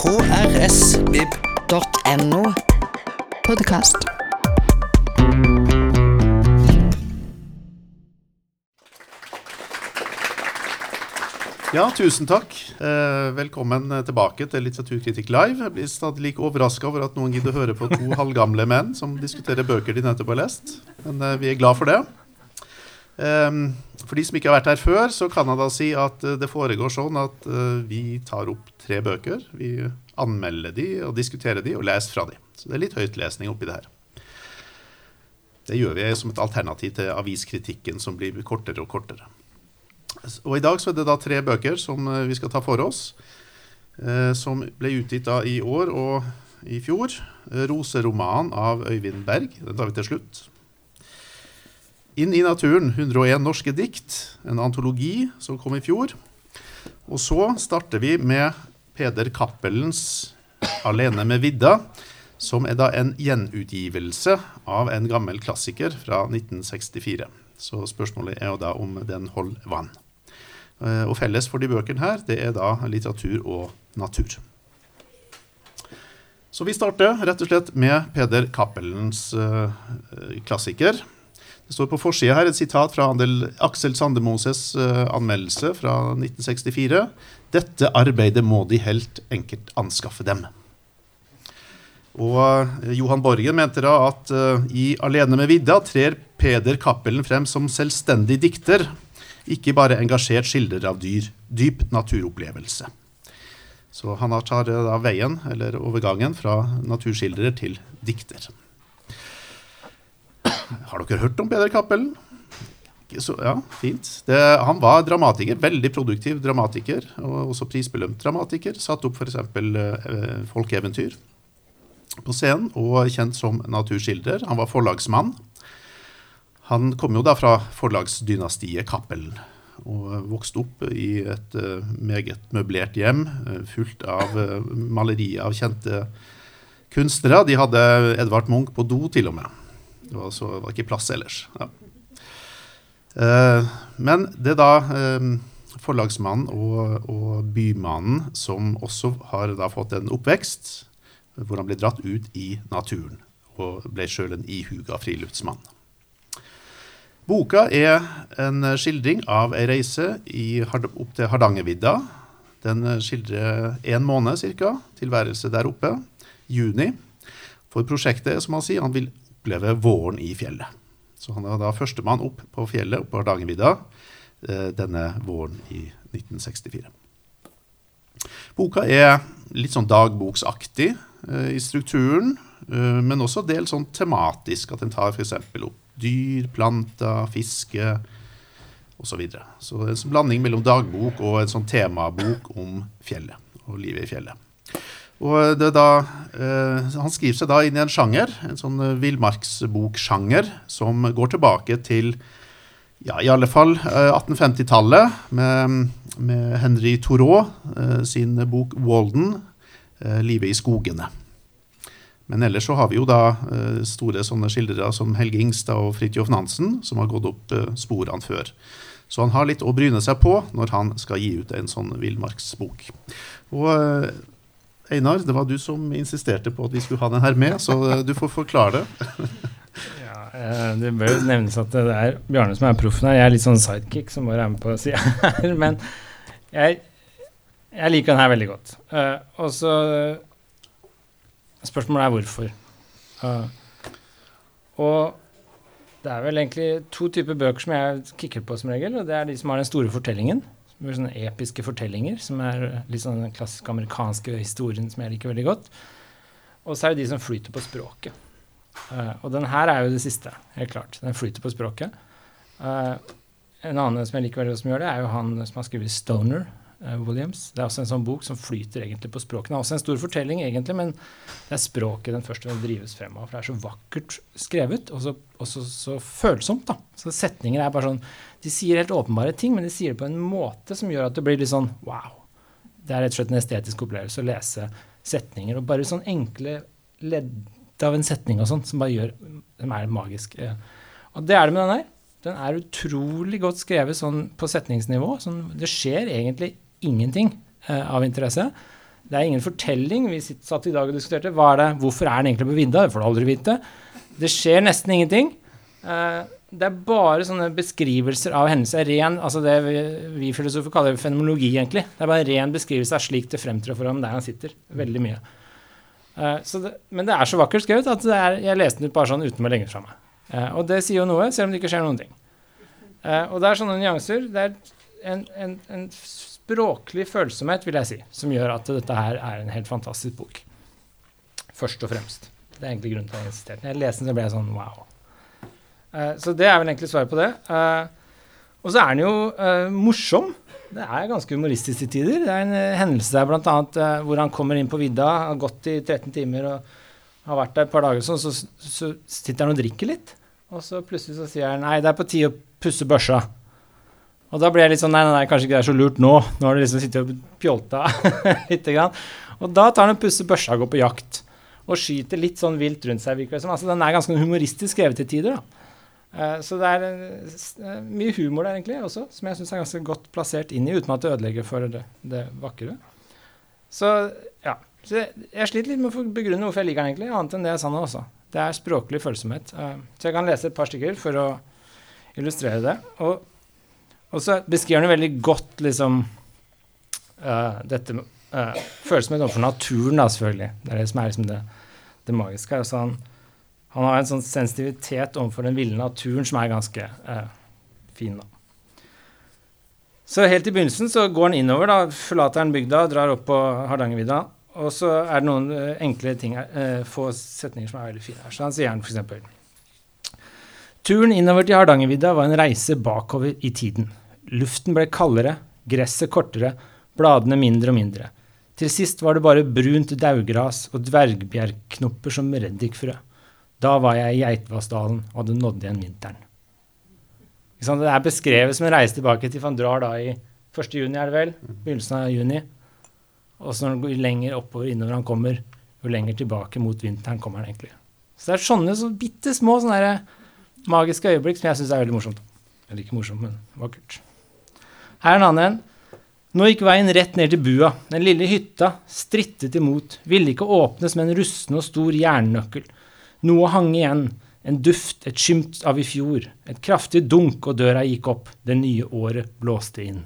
krsvib.no. Podkast. Ja, tusen takk. Eh, velkommen tilbake til Litteraturkritikk live. Jeg blir stadig like overraska over at noen gidder å høre på to halvgamle menn som diskuterer bøker de nettopp har lest. Men eh, vi er glad for det. Eh, for de som ikke har vært her før, så kan jeg da si at eh, det foregår sånn at eh, vi tar opp tre bøker. Vi anmelder de og diskuterer de og leser fra de. Så det er litt høytlesning oppi det her. Det gjør vi som et alternativ til aviskritikken som blir kortere og kortere. Og I dag så er det da tre bøker som eh, vi skal ta for oss, som ble utgitt da i år og i fjor. 'Roseromanen' av Øyvind Berg. Den tar vi til slutt. 'Inn i naturen', 101 norske dikt. En antologi som kom i fjor. Og så starter vi med Peder Cappelens 'Alene med vidda', som er da en gjenutgivelse av en gammel klassiker fra 1964. Så spørsmålet er jo da om den holder vann. Eh, Og felles for de bøkene her, det er da litteratur og natur. Så vi starter rett og slett med Peder Cappelens eh, klassiker. Det står på forsida her et sitat fra Aksel Sandemoses eh, anmeldelse fra 1964. Dette arbeidet må de helt enkelt anskaffe dem. Og eh, Johan Borgen mente da at eh, i 'Alene med vidda' trer Peder Cappelen frem som selvstendig dikter, ikke bare engasjert skildrer av dyr, dyp naturopplevelse. Så han tar da veien, eller overgangen, fra naturskildrer til dikter. Har dere hørt om Peder Cappelen? Ja, fint. Det, han var dramatiker, veldig produktiv dramatiker, og også prisbelønt dramatiker. Satt opp f.eks. Eh, folkeeventyr på scenen, og kjent som naturskildrer. Han var forlagsmann. Han kom jo da fra forlagsdynastiet Cappelen, og vokste opp i et eh, meget møblert hjem, eh, fullt av eh, malerier av kjente kunstnere. De hadde Edvard Munch på do, til og med. Det var, så, var ikke plass ellers. Ja. Eh, men det er da eh, forlagsmannen og, og bymannen som også har da fått en oppvekst hvor han ble dratt ut i naturen og ble sjøl en ihuga friluftsmann. Boka er en skildring av ei reise i, opp til Hardangervidda. Den skildrer én måned ca. tilværelse der oppe. Juni. For prosjektet som han sier, han vil oppleve våren i fjellet. Så han var da førstemann opp på fjellet oppe på Hardangervidda eh, denne våren i 1964. Boka er litt sånn dagboksaktig eh, i strukturen, eh, men også dels sånn tematisk. At den tar f.eks. opp dyr, planter, fiske osv. Så, videre. så en blanding mellom dagbok og en sånn temabok om fjellet og livet i fjellet. Og det er da, eh, Han skriver seg da inn i en sjanger, en sånn eh, villmarksboksjanger, som går tilbake til ja, i alle fall eh, 1850-tallet, med, med Henry Thoreau eh, sin bok 'Walden', eh, 'Livet i skogene'. Men ellers så har vi jo da eh, store sånne skildrere som Helge Ingstad og Fridtjof Nansen, som har gått opp eh, sporene før. Så han har litt å bryne seg på når han skal gi ut en sånn villmarksbok. Og eh, Einar, det var du som insisterte på at vi skulle ha den her med, så eh, du får forklare det. Ja, eh, det bør jo nevnes at det er Bjarne som er proffen her. Jeg er litt sånn sidekick som bare er med på sida her. Men jeg, jeg liker den her veldig godt. Uh, og så Spørsmålet er hvorfor. Uh, og det er vel egentlig to typer bøker som jeg kikker på som regel. og Det er de som har den store fortellingen. Er sånne episke fortellinger, som er litt sånn den klassiske amerikanske historien som jeg liker veldig godt. Og så er det de som flyter på språket. Uh, og den her er jo det siste, helt klart. Den flyter på språket. Uh, en annen som jeg liker veldig godt som gjør det, er jo han som har skrevet Stoner, Williams. Det er også en sånn bok som flyter egentlig på språket. Det er også en stor fortelling, egentlig, men det er språket den først og drives frem av. For det er så vakkert skrevet, og så, og så, så følsomt, da. Så setninger er bare sånn De sier helt åpenbare ting, men de sier det på en måte som gjør at det blir litt sånn wow. Det er rett og slett en estetisk opplevelse å lese setninger, og bare sånn enkle ledd av en setning og sånn, som bare gjør Som er magisk. eh. Og det er det med den her. Den er utrolig godt skrevet sånn på setningsnivå. Sånn, det skjer egentlig ingenting eh, av interesse. Det er ingen fortelling. Vi satt i dag og diskuterte hva er det, hvorfor er den egentlig på vidda. Det får du aldri vite. Det skjer nesten ingenting. Eh, det er bare sånne beskrivelser av hendelser. Ren, altså det vi, vi filosofer kaller fenomenologi, egentlig. Det er bare en ren beskrivelse av slik det fremtrer for ham der han sitter. Veldig mye. Eh, det, men det er så vakkert skrevet at det er, jeg leste den ut bare sånn uten å legge den fra meg. Og det sier jo noe, selv om det ikke skjer noen ting. Og det er sånne nyanser. Det er en, en, en språklig følsomhet, vil jeg si, som gjør at dette her er en helt fantastisk bok. Først og fremst. Det er egentlig grunnen til at jeg insisterte. Jeg leste den, så ble jeg sånn wow. Uh, så det er vel egentlig svaret på det. Uh, og så er den jo uh, morsom. Det er ganske humoristisk til tider. Det er en hendelse der blant annet hvor han kommer inn på vidda, har gått i 13 timer og har vært der et par dager, sånn, så, så sitter han og drikker litt. Og så plutselig så sier han nei, det er på tide å pusse børsa. Og da ble jeg litt sånn nei, nei, nei, kanskje ikke det er så lurt nå. Nå har du liksom sittet og pjolta lite grann. Og da tar han og pusser børsa og går på jakt. Og skyter litt sånn vilt rundt seg. Altså, den er ganske humoristisk skrevet til tider, da. Uh, så det er uh, mye humor der egentlig også, som jeg syns er ganske godt plassert inn i, uten at det ødelegger for det, det vakre. Så ja. Så jeg, sliter litt med å begrunne hvorfor jeg liker den, egentlig, annet enn det jeg sa nå også. Det er språklig følsomhet. Uh, så jeg kan lese et par stykker for å illustrere det. Og og så beskriver han veldig godt liksom uh, dette uh, følelsen overfor naturen, da, selvfølgelig. Det er det som er liksom det, det magiske. Altså han, han, har en sånn sensitivitet overfor den ville naturen som er ganske uh, fin. da. Så helt i begynnelsen så går han innover, da, forlater han bygda, drar opp på Hardangervidda. Og så er det noen enkle ting få setninger som er veldig fine her. Så han sier han f.eks.: Turen innover til Hardangervidda var en reise bakover i tiden. Luften ble kaldere, gresset kortere, bladene mindre og mindre. Til sist var det bare brunt daugras og dvergbjergknopper som reddikfrø. Da var jeg i Geitvassdalen og hadde nådd igjen vinteren. Det er beskrevet som en reise tilbake til van drar da i 1. juni, er det vel? Begynnelsen av juni. Og så når han går lenger oppover innover han kommer, jo lenger tilbake mot vinteren kommer han egentlig. Så det er sånne så bitte små sånne magiske øyeblikk som jeg syns er veldig morsomt. Eller ikke morsomt, men vakkert. Her er en annen en. Nå gikk veien rett ned til bua. Den lille hytta strittet imot, ville ikke åpnes med en rusten og stor jernnøkkel. Noe hang igjen, en duft, et skymt av i fjor. Et kraftig dunk, og døra gikk opp. Det nye året blåste inn.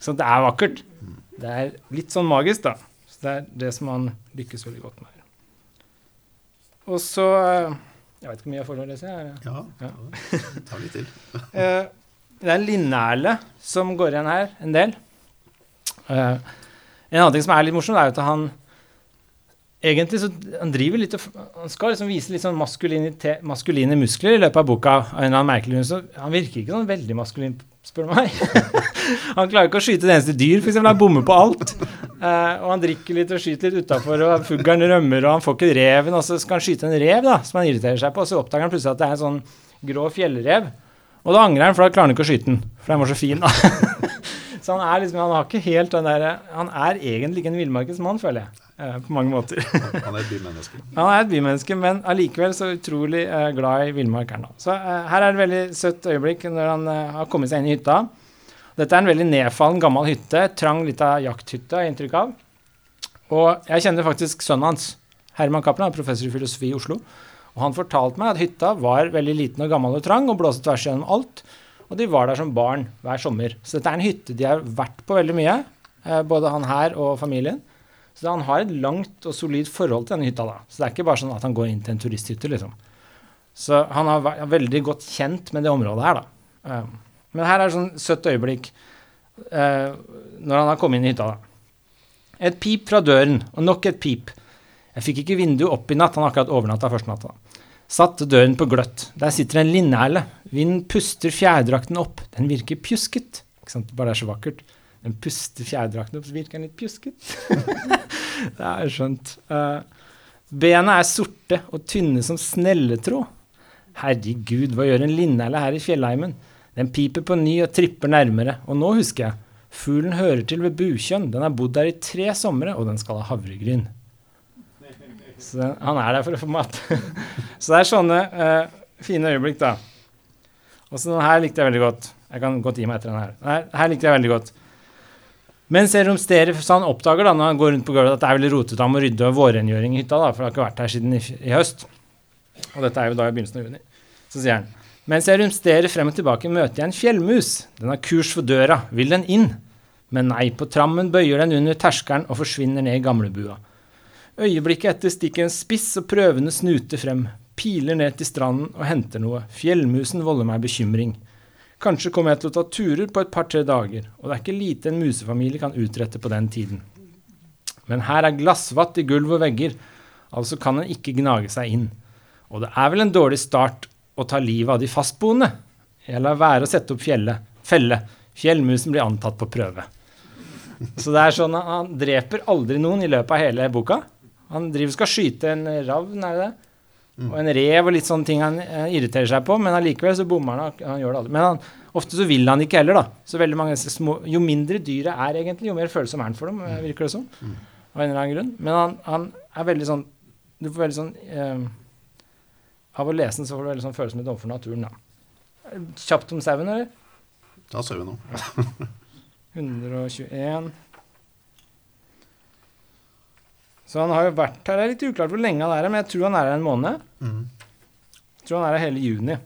Så det er vakkert. Det er litt sånn magisk, da. Så det er det som han lykkes veldig godt med. Og så eh, Jeg vet ikke hvor mye jeg får lov å lese? Ja, ja. ta litt til. Eh, det er en linerle som går igjen her en del. Uh, en annen ting som er litt morsomt, er at han egentlig så han driver litt Han skal liksom vise litt sånn maskuline muskler i løpet av boka. av en eller annen merkelig så Han virker ikke sånn veldig maskulin, spør du meg. han klarer ikke å skyte et eneste dyr, f.eks. Han bommer på alt. Uh, og han drikker litt og skyter litt utafor, og fuglen rømmer, og han får ikke reven. Og så skal han skyte en rev da, som han irriterer seg på, og så oppdager han plutselig at det er en sånn grå fjellrev. Og da angrer han, for da klarer han ikke å skyte den. For den var så fin, da. så han er liksom, han har ikke helt den derre Han er egentlig ikke en villmarkedsmann, føler jeg. Eh, på mange måter. han er et bymenneske. Han er et bymenneske, men allikevel så utrolig eh, glad i villmark er han. Så eh, her er det et veldig søtt øyeblikk når han har kommet seg inn i hytta. Dette er en veldig nedfallen, gammel hytte. Trang lita jakthytte, har jeg inntrykk av. Og jeg kjenner faktisk sønnen hans. Herman Cappelen, professor i filosofi i Oslo. Og han fortalte meg at hytta var veldig liten og gammel og trang og blåste tvers gjennom alt. Og de var der som barn hver sommer. Så dette er en hytte de har vært på veldig mye, eh, både han her og familien. Så han har et langt og solid forhold til denne hytta. da. Så det er ikke bare sånn at han går inn til en turisthytte, liksom. Så han har vært veldig godt kjent med det området her, da. Eh, men her er et sånn søtt øyeblikk eh, når han har kommet inn i hytta. da. Et pip fra døren, og nok et pip. Jeg fikk ikke vinduet opp i natt, han har akkurat overnatta første natta. Satte døren på gløtt. Der sitter en linerle. Vinden puster fjærdrakten opp. Den virker pjusket. Ikke sant, bare det er så vakkert. Den puster fjærdrakten opp, så virker den litt pjusket. det er skjønt. Uh, bena er sorte og tynne som snelletråd. Herregud, hva gjør en linerle her i fjellheimen? Den piper på ny og tripper nærmere. Og nå husker jeg. Fuglen hører til ved bukjønn. Den har bodd der i tre somre, og den skal ha havregryn. Så han er der for å få mat. så det er sånne uh, fine øyeblikk, da. Og så den her likte jeg veldig godt. Jeg kan godt gi meg etter den her. Her, her likte jeg veldig godt. Mens jeg romsterer, så han oppdager da, når han går rundt på gulvet at det er veldig rotete, han må rydde og vårrengjøring i hytta, da, for det har ikke vært her siden i, i høst. Og dette er jo da i begynnelsen av juni. Så sier han Mens jeg rumsterer frem og tilbake, møter jeg en fjellmus. Den har kurs for døra. Vil den inn? Men nei, på trammen bøyer den under terskelen og forsvinner ned i gamlebua. Øyeblikket etter stikker en spiss og prøvende snute frem, piler ned til stranden og henter noe. Fjellmusen volder meg bekymring. Kanskje kommer jeg til å ta turer på et par-tre dager, og det er ikke lite en musefamilie kan utrette på den tiden. Men her er glassvatt i gulv og vegger, altså kan en ikke gnage seg inn. Og det er vel en dårlig start å ta livet av de fastboende. Jeg lar være å sette opp fjellet. felle. Fjellmusen blir antatt på prøve. Så det er sånn at han dreper aldri noen i løpet av hele boka. Han driver skal skyte en ravn, er det det? Og en rev og litt sånne ting han eh, irriterer seg på, men allikevel så bommer han. Han gjør det aldri. Men han, ofte så vil han ikke heller, da. Så veldig mange små Jo mindre dyret er egentlig, jo mer følsom er han for dem, eh, virker det som. Av en eller annen grunn. Men han, han er veldig sånn Du får veldig sånn eh, Av å lese den så får du veldig sånn følsomhet overfor naturen, da. Kjapt om sauen, eller? Da sauen vi 121 Så han har jo vært her. Det er litt uklart hvor lenge han er her, men jeg tror han er her en måned. Mm. Jeg tror han er her hele juni.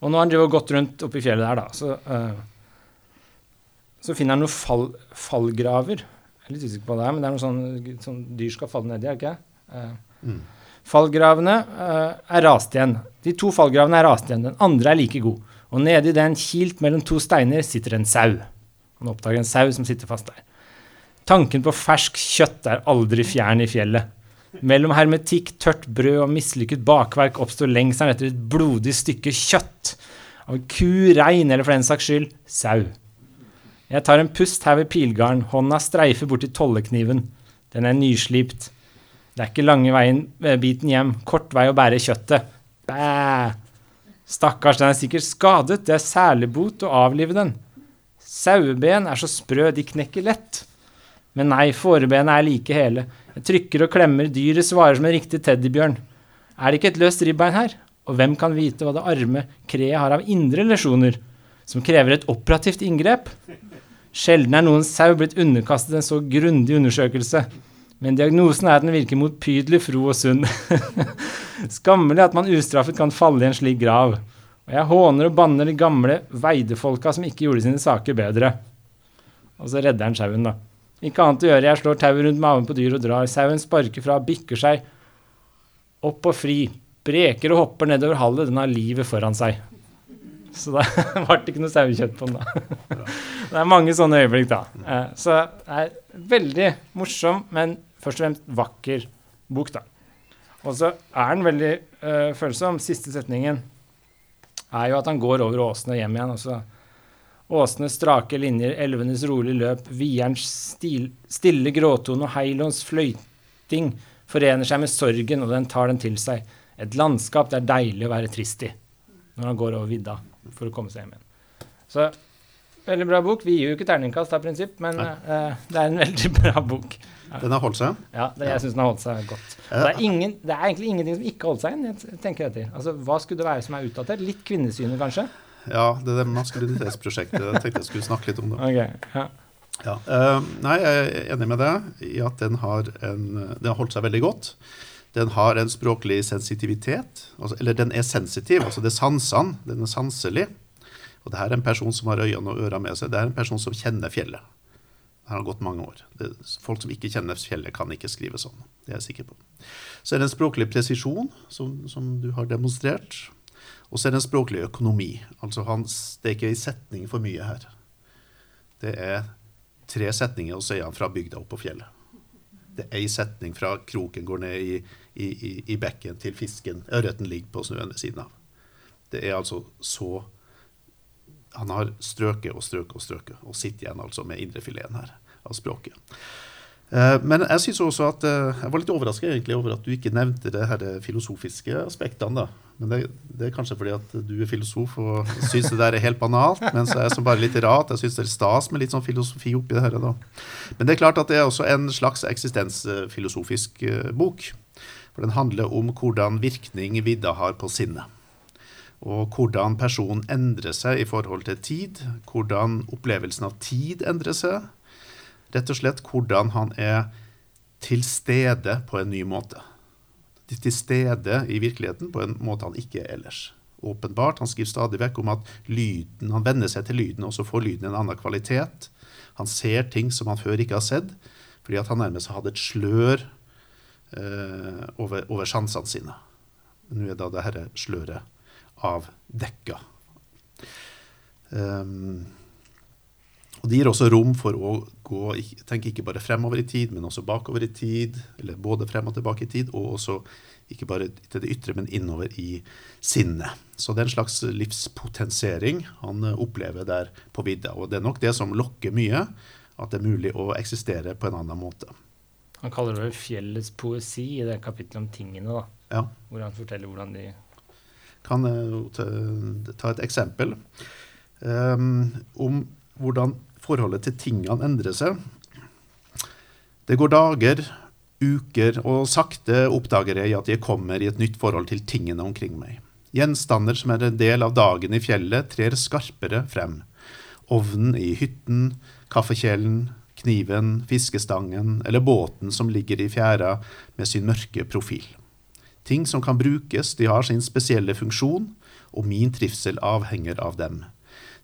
Og nå har han gått rundt oppi fjellet der, da, så, uh, så finner han noen fall, fallgraver. Jeg er litt usikker på det men det er noe sånn, sånn dyr skal falle nedi, er det ikke? Eh, Mm. Fallgravene uh, er rast igjen. De to fallgravene er rast igjen. Den andre er like god. Og nedi den, kilt mellom to steiner, sitter en sau. Han oppdager en sau som sitter fast der. Tanken på fersk kjøtt er aldri fjern i fjellet. Mellom hermetikk, tørt brød og mislykket bakverk oppstår lengselen etter et blodig stykke kjøtt. Av ku, rein eller for den saks skyld sau. Jeg tar en pust her ved pilgarden, hånda streifer borti tollekniven. Den er nyslipt. Det er ikke lange veien, eh, biten hjem, kort vei å bære kjøttet. Bæ! Stakkars, den er sikkert skadet, det er særlig bot å avlive den. Saueben er så sprø, de knekker lett. Men nei, fårebena er like hele. Jeg trykker og klemmer, dyret svarer som en riktig teddybjørn. Er det ikke et løst ribbein her? Og hvem kan vite hva det arme kreet har av indre lesjoner, som krever et operativt inngrep? Sjelden er noen sau blitt underkastet en så grundig undersøkelse. Men diagnosen er at den virker motbydelig fro og sunn. Skammelig at man ustraffet kan falle i en slik grav. Og jeg håner og banner de gamle veidefolka som ikke gjorde sine saker bedre. Og så redder han sauen, da. Ikke annet å gjøre, jeg slår tauet rundt maven på dyret og drar. Sauen sparker fra, bikker seg opp og fri. Breker og hopper nedover hallet, den har livet foran seg. Så det ble ikke noe sauekjøtt på den, da. Det er mange sånne øyeblikk, da. Eh, Så det er veldig morsom, men først og fremst vakker bok, da. Og så er den veldig eh, følsom. Siste setningen er jo at han går over åsene hjem igjen. og så Åsenes strake linjer, elvenes rolige løp, vierens stil, stille gråtone og heilons fløyting forener seg med sorgen, og den tar den til seg. Et landskap det er deilig å være trist i, når han går over vidda for å komme seg hjem igjen. Så veldig bra bok. Vi gir jo ikke terningkast av prinsipp, men eh, det er en veldig bra bok. Den har holdt seg. Ja, det, jeg syns den har holdt seg godt. Det, er ingen, det er egentlig ingenting som ikke har holdt seg igjen. jeg tenker etter. Altså, Hva skulle det være som er utdatert? Litt kvinnesynet, kanskje? Ja, det er det maskulinitetsprosjektet. Jeg tenkte jeg skulle snakke litt om det. Ok, ja. Ja. uh, nei, jeg er enig med deg i at den har, en, den har holdt seg veldig godt. Den har en språklig sensitivitet. Altså, eller den er sensitiv. altså Det er sansene. Den er sanselig. Og det her er en person som har øynene og ørene med seg. Det er en person som kjenner fjellet. Det har gått mange år. Det, folk som ikke kjenner fjellet, kan ikke skrive sånn. Det er jeg sikker på. Så er det en språklig presisjon, som, som du har demonstrert. Og så er det en språklig økonomi. Altså hans, Det er ikke ei setning for mye her. Det er tre setninger, og så er han fra bygda opp på fjellet. Det er ei setning fra kroken går ned i, i, i, i bekken til fisken, ørreten ligger på snøen ved siden av. Det er altså så Han har strøket og strøket og strøket, og sitter igjen altså med indrefileten her av språket. Eh, Men jeg synes også at eh, jeg var litt overrasket over at du ikke nevnte det her filosofiske aspektene. da. Men det, det er kanskje fordi at du er filosof og syns det der er helt banalt. Mens jeg som bare litt rat, Jeg syns det er stas med litt sånn filosofi oppi det her. da. Men det er klart at det er også en slags eksistensfilosofisk eh, bok. For den handler om hvordan virkning vidda har på sinnet. Og hvordan personen endrer seg i forhold til tid. Hvordan opplevelsen av tid endrer seg. Rett og slett hvordan han er til stede på en ny måte. Til stede i virkeligheten på en måte han ikke er ellers. Åpenbart. Han skriver stadig vekk om at lyden, han venner seg til lyden, og så får lyden en annen kvalitet. Han ser ting som han før ikke har sett, fordi at han nærmest hadde et slør eh, over, over sansene sine. Nå er da det dette sløret avdekka. Um, og Det gir også rom for å gå, tenke ikke bare fremover i tid, men også bakover i tid. Eller både frem og tilbake i tid, og også ikke bare til det ytre, men innover i sinnet. Så det er en slags livspotensiering han eh, opplever der på vidda. Og det er nok det som lokker mye, at det er mulig å eksistere på en annen måte. Han kaller det fjellets poesi i det kapittelet om tingene, da. Ja. Hvor han forteller hvordan de Kan uh, ta et eksempel um, om hvordan forholdet til tingene endrer seg. Det går dager, uker, og sakte oppdager jeg at jeg kommer i et nytt forhold til tingene omkring meg. Gjenstander som er en del av dagen i fjellet, trer skarpere frem. Ovnen i hytten, kaffekjelen, kniven, fiskestangen eller båten som ligger i fjæra med sin mørke profil. Ting som kan brukes, de har sin spesielle funksjon, og min trivsel avhenger av dem.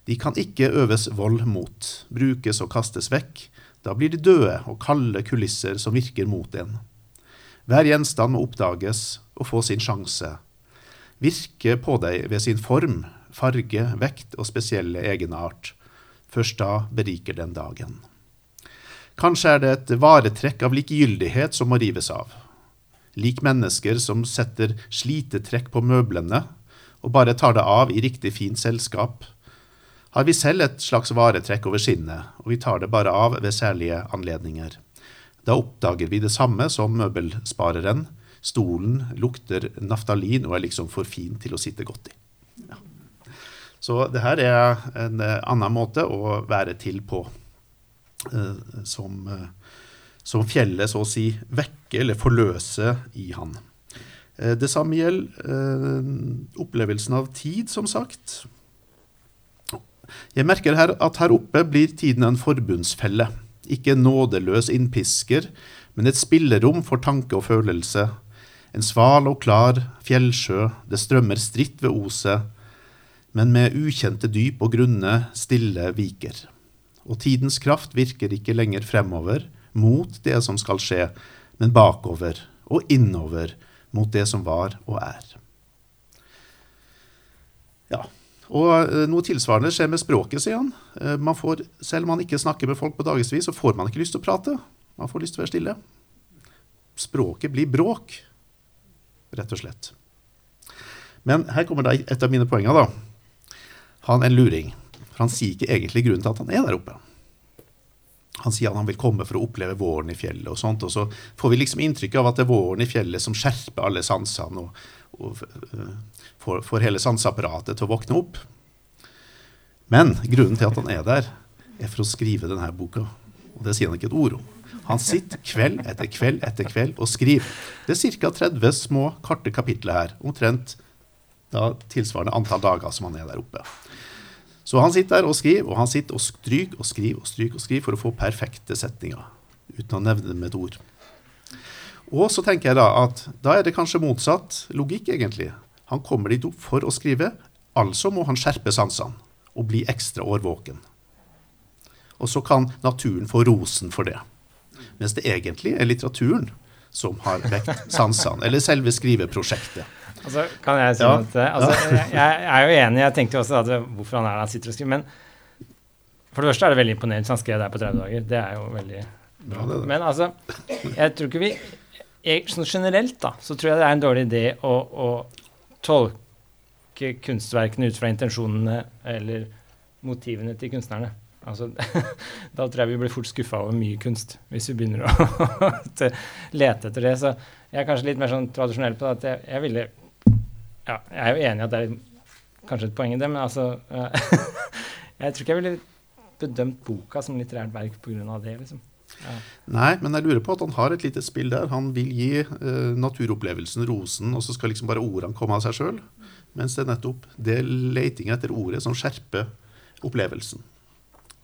De kan ikke øves vold mot, brukes og kastes vekk, da blir de døde og kalde kulisser som virker mot en. Hver gjenstand må oppdages og få sin sjanse. Virke på deg ved sin form, farge, vekt og spesielle egenart. Først da beriker den dagen. Kanskje er det et varetrekk av likegyldighet som må rives av. Lik mennesker som setter slitetrekk på møblene og bare tar det av i riktig fint selskap, har vi selv et slags varetrekk over skinnet, og vi tar det bare av ved særlige anledninger. Da oppdager vi det samme som møbelspareren. Stolen lukter naftalin og er liksom for fin til å sitte godt i. Ja. Så det her er en eh, annen måte å være til på, eh, som, eh, som fjellet så å si vekker eller forløser i han. Det samme gjelder opplevelsen av tid, som sagt. Jeg merker her at her oppe blir tiden en forbundsfelle. Ikke en nådeløs innpisker, men et spillerom for tanke og følelse. En sval og klar fjellsjø, det strømmer stritt ved oset, men med ukjente dyp og grunne, stille viker. Og tidens kraft virker ikke lenger fremover, mot det som skal skje, men bakover og innover mot det som var og er. Ja, og eh, noe tilsvarende skjer med språket, sier han. Eh, man får, selv om man ikke snakker med folk på dagevis, så får man ikke lyst til å prate. Man får lyst til å være stille. Språket blir bråk, rett og slett. Men her kommer da et av mine poenger. da. Han er en luring. For han sier ikke egentlig grunnen til at han er der oppe. Han sier at han vil komme for å oppleve våren i fjellet, og sånt, og så får vi liksom inntrykk av at det er våren i fjellet som skjerper alle sansene og, og uh, får, får, hele sanseapparatet til å våkne opp. Men grunnen til at han er der, er for å skrive denne boka. Og det sier han ikke et ord om. Han sitter kveld etter kveld etter kveld og skriver. Det er ca. 30 små, karte kapitler her. Omtrent da tilsvarende antall dager som han er der oppe. Så han sitter der og skriver, og han sitter og stryker og skriver og stryker og skriver for å få perfekte setninger. Uten å nevne det med et ord. Og så tenker jeg da at da er det kanskje motsatt logikk, egentlig. Han kommer dit opp for å skrive, altså må han skjerpe sansene og bli ekstra årvåken. Og så kan naturen få rosen for det. Mens det egentlig er litteraturen som har vekt sansene, eller selve skriveprosjektet. Altså, kan jeg si ja. til det? Altså, jeg, jeg, er jo enig, jeg tenkte jo også at hvorfor han er der han sitter og skriver, men for det første er det veldig imponerende han skrev der på 30 dager. Det er jo veldig bra. Ja, men altså, jeg tror ikke vi jeg, Sånn generelt, da, så tror jeg det er en dårlig idé å, å tolke kunstverkene ut fra intensjonene eller motivene til kunstnerne. Altså, da tror jeg vi blir fort skuffa over mye kunst, hvis vi begynner å lete etter det. Så jeg er kanskje litt mer sånn tradisjonell på det at jeg, jeg ville Ja, jeg er jo enig i at det er kanskje et poeng i det, men altså Jeg tror ikke jeg ville bedømt boka som litterært verk pga. det, liksom. Ja. Nei, men jeg lurer på at han har et lite spill der. Han vil gi uh, naturopplevelsen rosen, og så skal liksom bare ordene komme av seg sjøl. Mens det er nettopp det leitinga etter ordet som skjerper opplevelsen.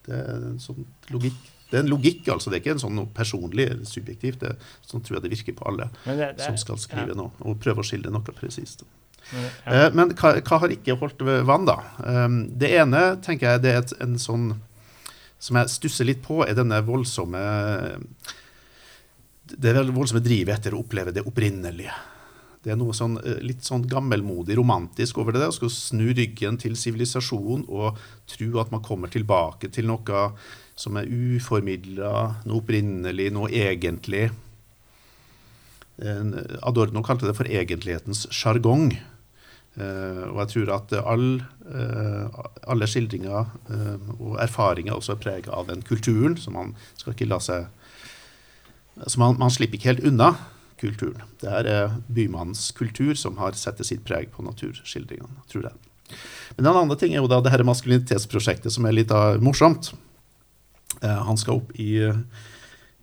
Det er en sånn logikk. Det er en logikk, altså. Det er ikke en sånn personlig subjektivt. Det, sånn tror jeg det virker på alle det, det, som skal skrive noe, og prøve å skildre noe presist. Ja. Eh, Men hva, hva har ikke holdt vann, da? Um, Det ene tenker jeg det er et, en sånn som jeg stusser litt på, er denne voldsomme Det voldsomme drivet etter å oppleve det opprinnelige. Det er noe sånn, eh, litt sånn gammelmodig romantisk over det. Å skulle snu ryggen til sivilisasjon og tro at man kommer tilbake til noe som er uformidla, noe opprinnelig, noe egentlig. Adorno kalte det for egentlighetens sjargong. Eh, og jeg tror at all, eh, alle skildringer eh, og erfaringer også er prega av den kulturen, så man skal ikke la seg så man, man slipper ikke helt unna kulturen. Det er bymannens kultur som har satt sitt preg på naturskildringene, tror jeg. Men den andre ting er jo da det her maskulinitetsprosjektet som er litt morsomt. Han skal opp i,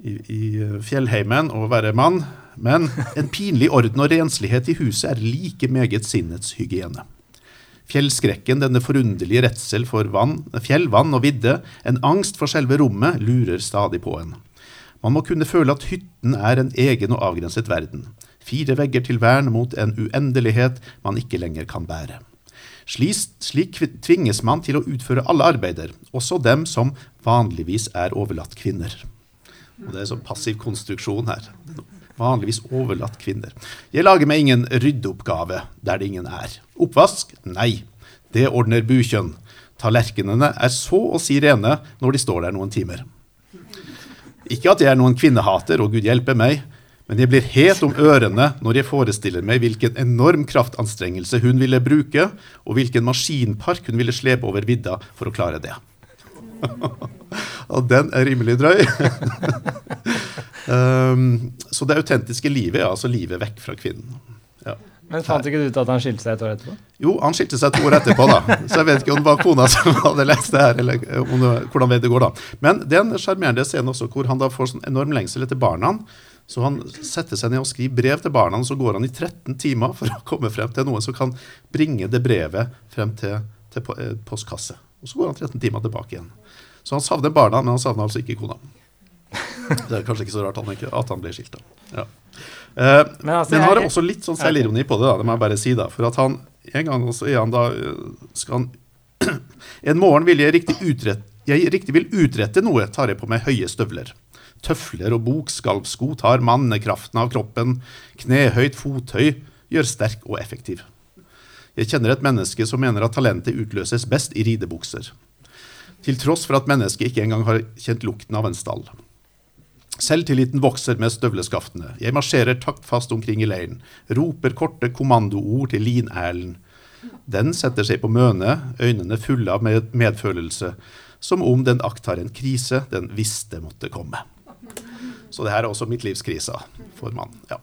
i, i fjellheimen og være mann, men en pinlig orden og renslighet i huset er like meget sinnets hygiene. Fjellskrekken, denne forunderlige redsel for vann, fjell, vann og vidde, en angst for selve rommet, lurer stadig på en. Man må kunne føle at hytten er en egen og avgrenset verden. Fire vegger til vern mot en uendelighet man ikke lenger kan bære. Slik, tvinges man til å utføre alle arbeider, også dem som vanligvis er overlatt kvinner. Og Det er en sånn passiv konstruksjon her. Vanligvis overlatt kvinner. Jeg lager meg ingen ryddeoppgave der det ingen er. Oppvask? Nei. Det ordner bukjønn. Tallerkenene er så å si rene når de står der noen timer. Ikke at jeg er noen kvinnehater, og Gud hjelpe meg, men jeg blir het om ørene når jeg forestiller meg hvilken enorm kraftanstrengelse hun ville bruke, og hvilken maskinpark hun ville slepe over vidda for å klare det. og den er rimelig drøy. um, så det autentiske livet er altså livet vekk fra kvinnen. Ja. Men fant ikke du ut at han skilte seg et år etterpå? Jo, han skilte seg et år etterpå, da. Så jeg vet ikke om det var kona som hadde lest det her, eller om det, hvordan det går, da. Men det er en sjarmerende scene også, hvor han da får sånn enorm lengsel etter barna. Så han setter seg ned og skriver brev til barna, og så går han i 13 timer for å komme frem til noen som kan bringe det brevet frem til, til eh, postkasse. Og så går han 13 timer tilbake igjen. Så han savner barna, men han savner altså ikke kona. Det er kanskje ikke så rart han ikke, at han ble skilt. Ja. Eh, Men altså, men har jeg- også litt sånn selvironi på det, da, det må jeg bare si. da, For at han en gang også han da øh, skal han En morgen vil jeg riktig utrette jeg riktig vil utrette noe, tar jeg på meg høye støvler. Tøfler og bokskalvsko tar mannekraften av kroppen. Knehøyt fothøy gjør sterk og effektiv. Jeg kjenner et menneske som mener at talentet utløses best i ridebukser. Til tross for at mennesket ikke engang har kjent lukten av en stall. Selvtilliten vokser med støvleskaftene. Jeg marsjerer taktfast omkring i leiren. Roper korte kommandoord til Lin-Erlen. Den setter seg på møne, øynene fulle av medfølelse, som om den aktar en krise den visste måtte komme. Så det her er også midtlivskrisa for mannen. Ja.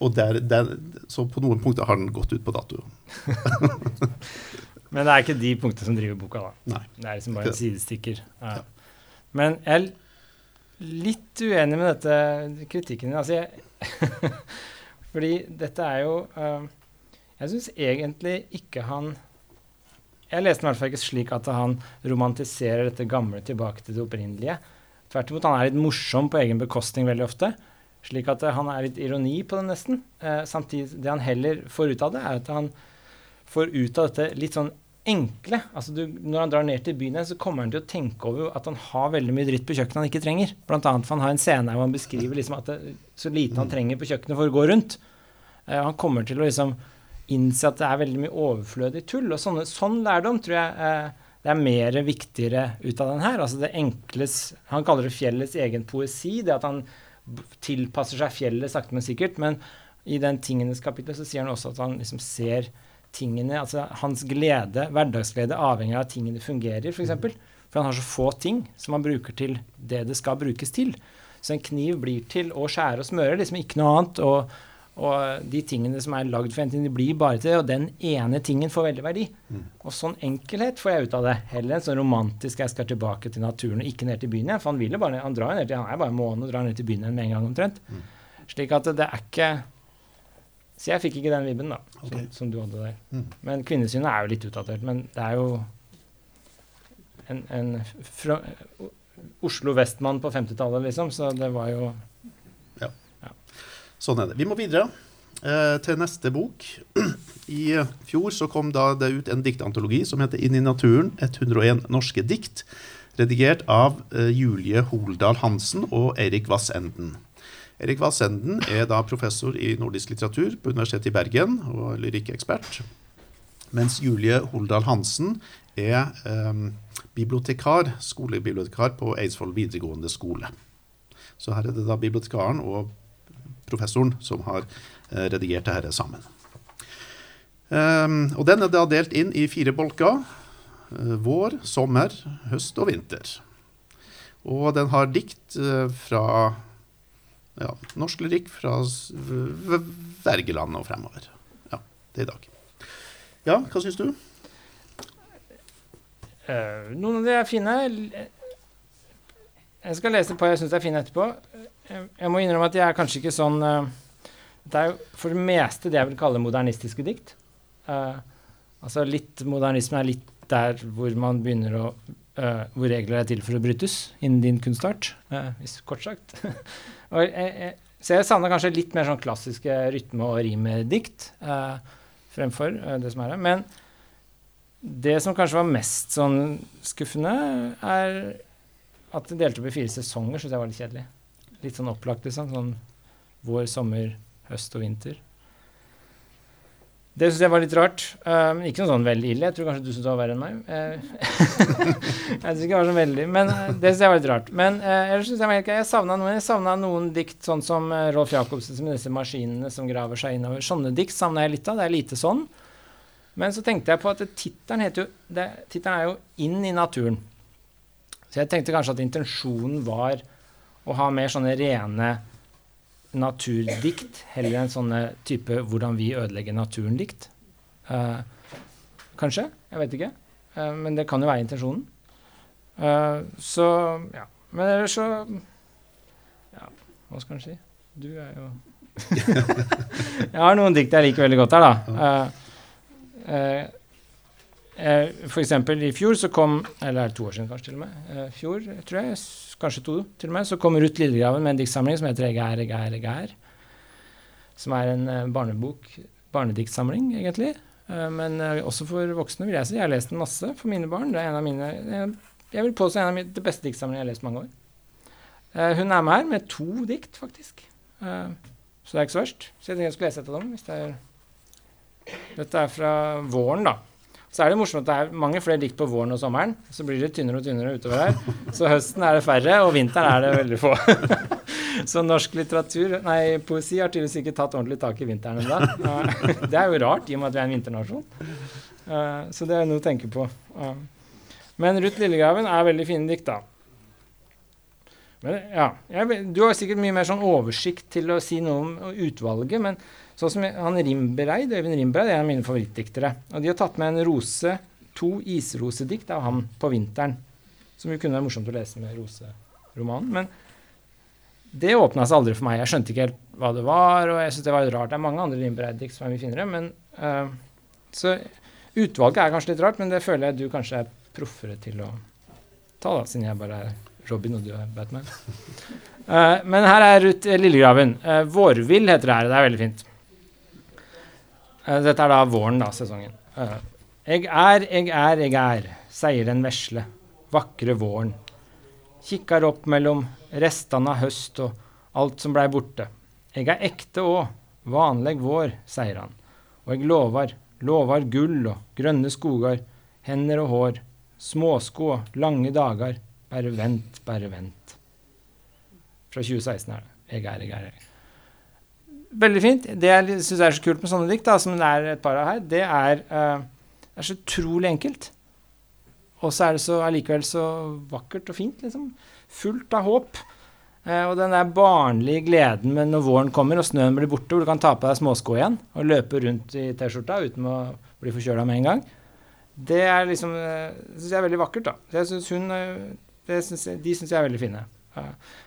Og der, der, så på noen punkter har den gått ut på dato. Men det er ikke de punktene som driver boka, da. Nei. Det er liksom bare en sidestikker. Ja. Men jeg er litt uenig med dette kritikken din. Altså, jeg Fordi dette er jo uh, Jeg syns egentlig ikke han Jeg leste den i hvert fall ikke slik at han romantiserer dette gamle tilbake til det opprinnelige. Tvert imot, han er litt morsom på egen bekostning veldig ofte. Slik at uh, han er litt ironi på det, nesten. Uh, samtidig, det han heller får ut av det, er at han får ut av dette litt sånn enkle. Altså du, når han drar ned til byen, så kommer han til å tenke over at han har veldig mye dritt på kjøkkenet han ikke trenger. Blant annet for han har en scene hvor han beskriver liksom at det, så lite han trenger på kjøkkenet for å gå rundt. Uh, han kommer til å liksom innse at det er veldig mye overflødig tull. Og sånne, sånn lærdom tror jeg uh, det er mer viktigere ut av den her. Altså det enkles Han kaller det fjellets egen poesi. Det at han tilpasser seg fjellet sakte, men sikkert. Men i den tingenes kapittel så sier han også at han liksom ser tingene Altså hans glede, hverdagsglede, avhenger av at tingene fungerer, f.eks. For, eksempel. for han har så få ting som han bruker til det det skal brukes til. Så en kniv blir til å skjære og smøre, liksom ikke noe annet. Og Og de tingene som er lagd for en ting, de blir bare til det, og den ene tingen får veldig verdi. Mm. Og sånn enkelhet får jeg ut av det. Heller enn sånn romantisk 'jeg skal tilbake til naturen' og ikke ned til byen igjen. For han vil jo bare, han drar jo ned til, han er bare en måned og drar ned til byen igjen med en gang omtrent. Mm. Slik at det er ikke Så jeg fikk ikke den vibben, da, som, Ok. som du hadde der. Mm. Men kvinnesynet er jo litt utdatert. Men det er jo en, en fra, Oslo Vestmann på 50-tallet, liksom. Så det var jo Ja, Sånn er det. Vi må videre eh, til neste bok. I fjor så kom da det ut en diktantologi som heter 'Inn i naturen 101 norske dikt', redigert av eh, Julie Holdal Hansen og Eirik Vassenden. Erik Valsenden er da professor i nordisk litteratur på Universitetet i Bergen og lyrikkekspert. Mens Julie Holdal Hansen er eh, bibliotekar, skolebibliotekar på Eidsvoll videregående skole. Så her er det da bibliotekaren og professoren som har eh, redigert det her sammen. Ehm, og den er da delt inn i fire bolker. Eh, vår, sommer, høst og vinter. Og den har dikt eh, fra ja, norsk lyrikk fra s- v- v- Wergeland og fremover. Ja, det er i dag. Ja, hva syns du? Uh, noen av de er fine. Jeg skal lese et par jeg syns er fine etterpå. Jeg, jeg må innrømme at jeg er kanskje ikke sånn uh, Det er for det meste det jeg vil kalle modernistiske dikt. Uh, altså litt modernisme er litt der hvor man begynner å eh, Hvor regler er til for å brytes innen din kunstart, eh, hvis kort sagt. og jeg, så jeg savner kanskje litt mer sånn klassiske rytme- og rimedikt eh, fremfor eh, det som er her. Men det som kanskje var mest sånn skuffende, er at det delte opp i fire sesonger, syns jeg var litt kjedelig. Litt sånn opplagt, liksom. Sånn vår, sommer, høst og vinter. Det syns jeg var litt rart. Um, ikke noe sånn veldig ille. Jeg tror kanskje du syns det var verre enn meg. Uh, jeg syns ikke det var så veldig Men uh, det syns jeg var litt rart. Men uh, ellers syns jeg, var jeg savna noen, noen dikt, sånn som Rolf Jacobsen med disse maskinene som graver seg innover. Sånne dikt savna jeg litt av. Det er lite sånn. Men så tenkte jeg på at Tittelen er jo 'Inn i naturen'. Så jeg tenkte kanskje at intensjonen var å ha mer sånne rene naturdikt, heller enn sånne type 'hvordan vi ødelegger naturen'-dikt. Uh, kanskje. Jeg vet ikke. Uh, men det kan jo være intensjonen. Uh, så ja. Men ellers så Ja, hva skal en si? Du er jo Jeg har noen dikt jeg liker veldig godt her, da. Eh, eh, eh, for eksempel i fjor så kom Eller er det to år siden, kanskje, til og med. Eh, fjor, tror jeg. Kanskje to, til og med. Så kom Ruth Lillegraven med en diktsamling som heter 'Jeg er, jeg er, jeg er'. Som er en eh, barnebok, barnediktsamling, egentlig. Eh, men eh, også for voksne, vil jeg si. Jeg har lest den masse for mine barn. Det er en av mine Jeg, vil påstå en av mine, det beste diktsamlingene jeg har lest mange år. Hun er med her med to dikt, faktisk. Så det er ikke så verst. Så jeg tenkte jeg skulle lese et av dem. Hvis det er Dette er fra våren, da. Så er det morsomt at det er mange flere dikt på våren og sommeren. Så blir det tynnere og tynnere utover her. Så høsten er det færre, og vinteren er det veldig få. så norsk litteratur, nei, poesi har tydeligvis ikke tatt ordentlig tak i vinteren ennå. Det er jo rart, i og med at vi er en vinternasjon. Eh, så det er noe å tenke på. Men Ruth Lillegraven er veldig fine dikt, da. Men ja, jeg, Du har sikkert mye mer sånn oversikt til å si noe om utvalget, men sånn som han Rimbereid, Øyvind Rimbereid er en av mine favorittdiktere. Og de har tatt med en rose, to isrosedikt av ham på vinteren. Som jo kunne være morsomt å lese med roseromanen. Men det åpna seg aldri for meg. Jeg skjønte ikke helt hva det var, og jeg syntes det var litt rart. Det er mange andre Rimbereid-dikt som er mye finere, men uh, Så utvalget er kanskje litt rart, men det føler jeg du kanskje er proffere til å ta, da, siden jeg bare er Robin og du er Batman. Uh, men her er Ruth Lillegraven. Uh, Vårvill heter det her. Det er veldig fint. Uh, dette er da våren, da, sesongen. Eg er, eg er, eg er, sier den vesle, vakre våren. Kikkar opp mellom restene av høst og alt som blei borte. Eg er ekte òg, vanleg vår, sier han. Og eg lovar, lovar gull og grønne skogar, hender og hår, småsko og lange dager, bare vent, bare vent. Fra 2016 er det. Jeg er, jeg er, jeg. Veldig fint. Det jeg syns er så kult med sånne dikt, da, som det er et par av her, det er, uh, det er så utrolig enkelt. Og så er det så allikevel så vakkert og fint, liksom. Fullt av håp. Eh, og den der barnlige gleden med når våren kommer og snøen blir borte, hvor du kan ta på deg småsko igjen og løpe rundt i T-skjorta uten å bli forkjøla med en gang, det er liksom eh, synes jeg er veldig vakkert. da. Så jeg synes hun, eh, synes jeg, De syns jeg er veldig fine.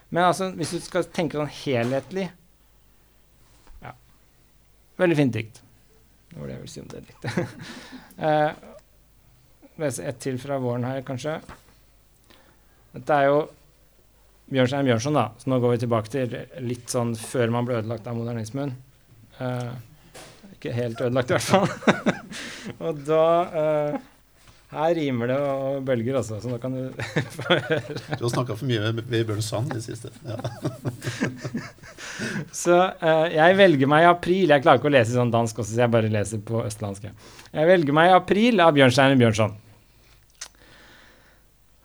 Men altså, hvis du skal tenke sånn helhetlig Ja. Veldig fint dikt. Det var det jeg ville si om det diktet. eh, lese ett til fra våren her, kanskje. Dette er jo Bjørnstein Bjørnson, da. Så nå går vi tilbake til litt sånn før man ble ødelagt av modernismen. Uh, ikke helt ødelagt, i hvert fall. og da eh, Her rimer det og bølger, altså, så nå kan du få høre. Du har snakka for mye med Vebjørn Sand i det siste. Ja. Så uh, jeg velger meg i april Jeg klarer ikke å lese sånn dansk også, så jeg bare leser på østlandske. Jeg velger meg i april av Bjørnstein Bjørnson.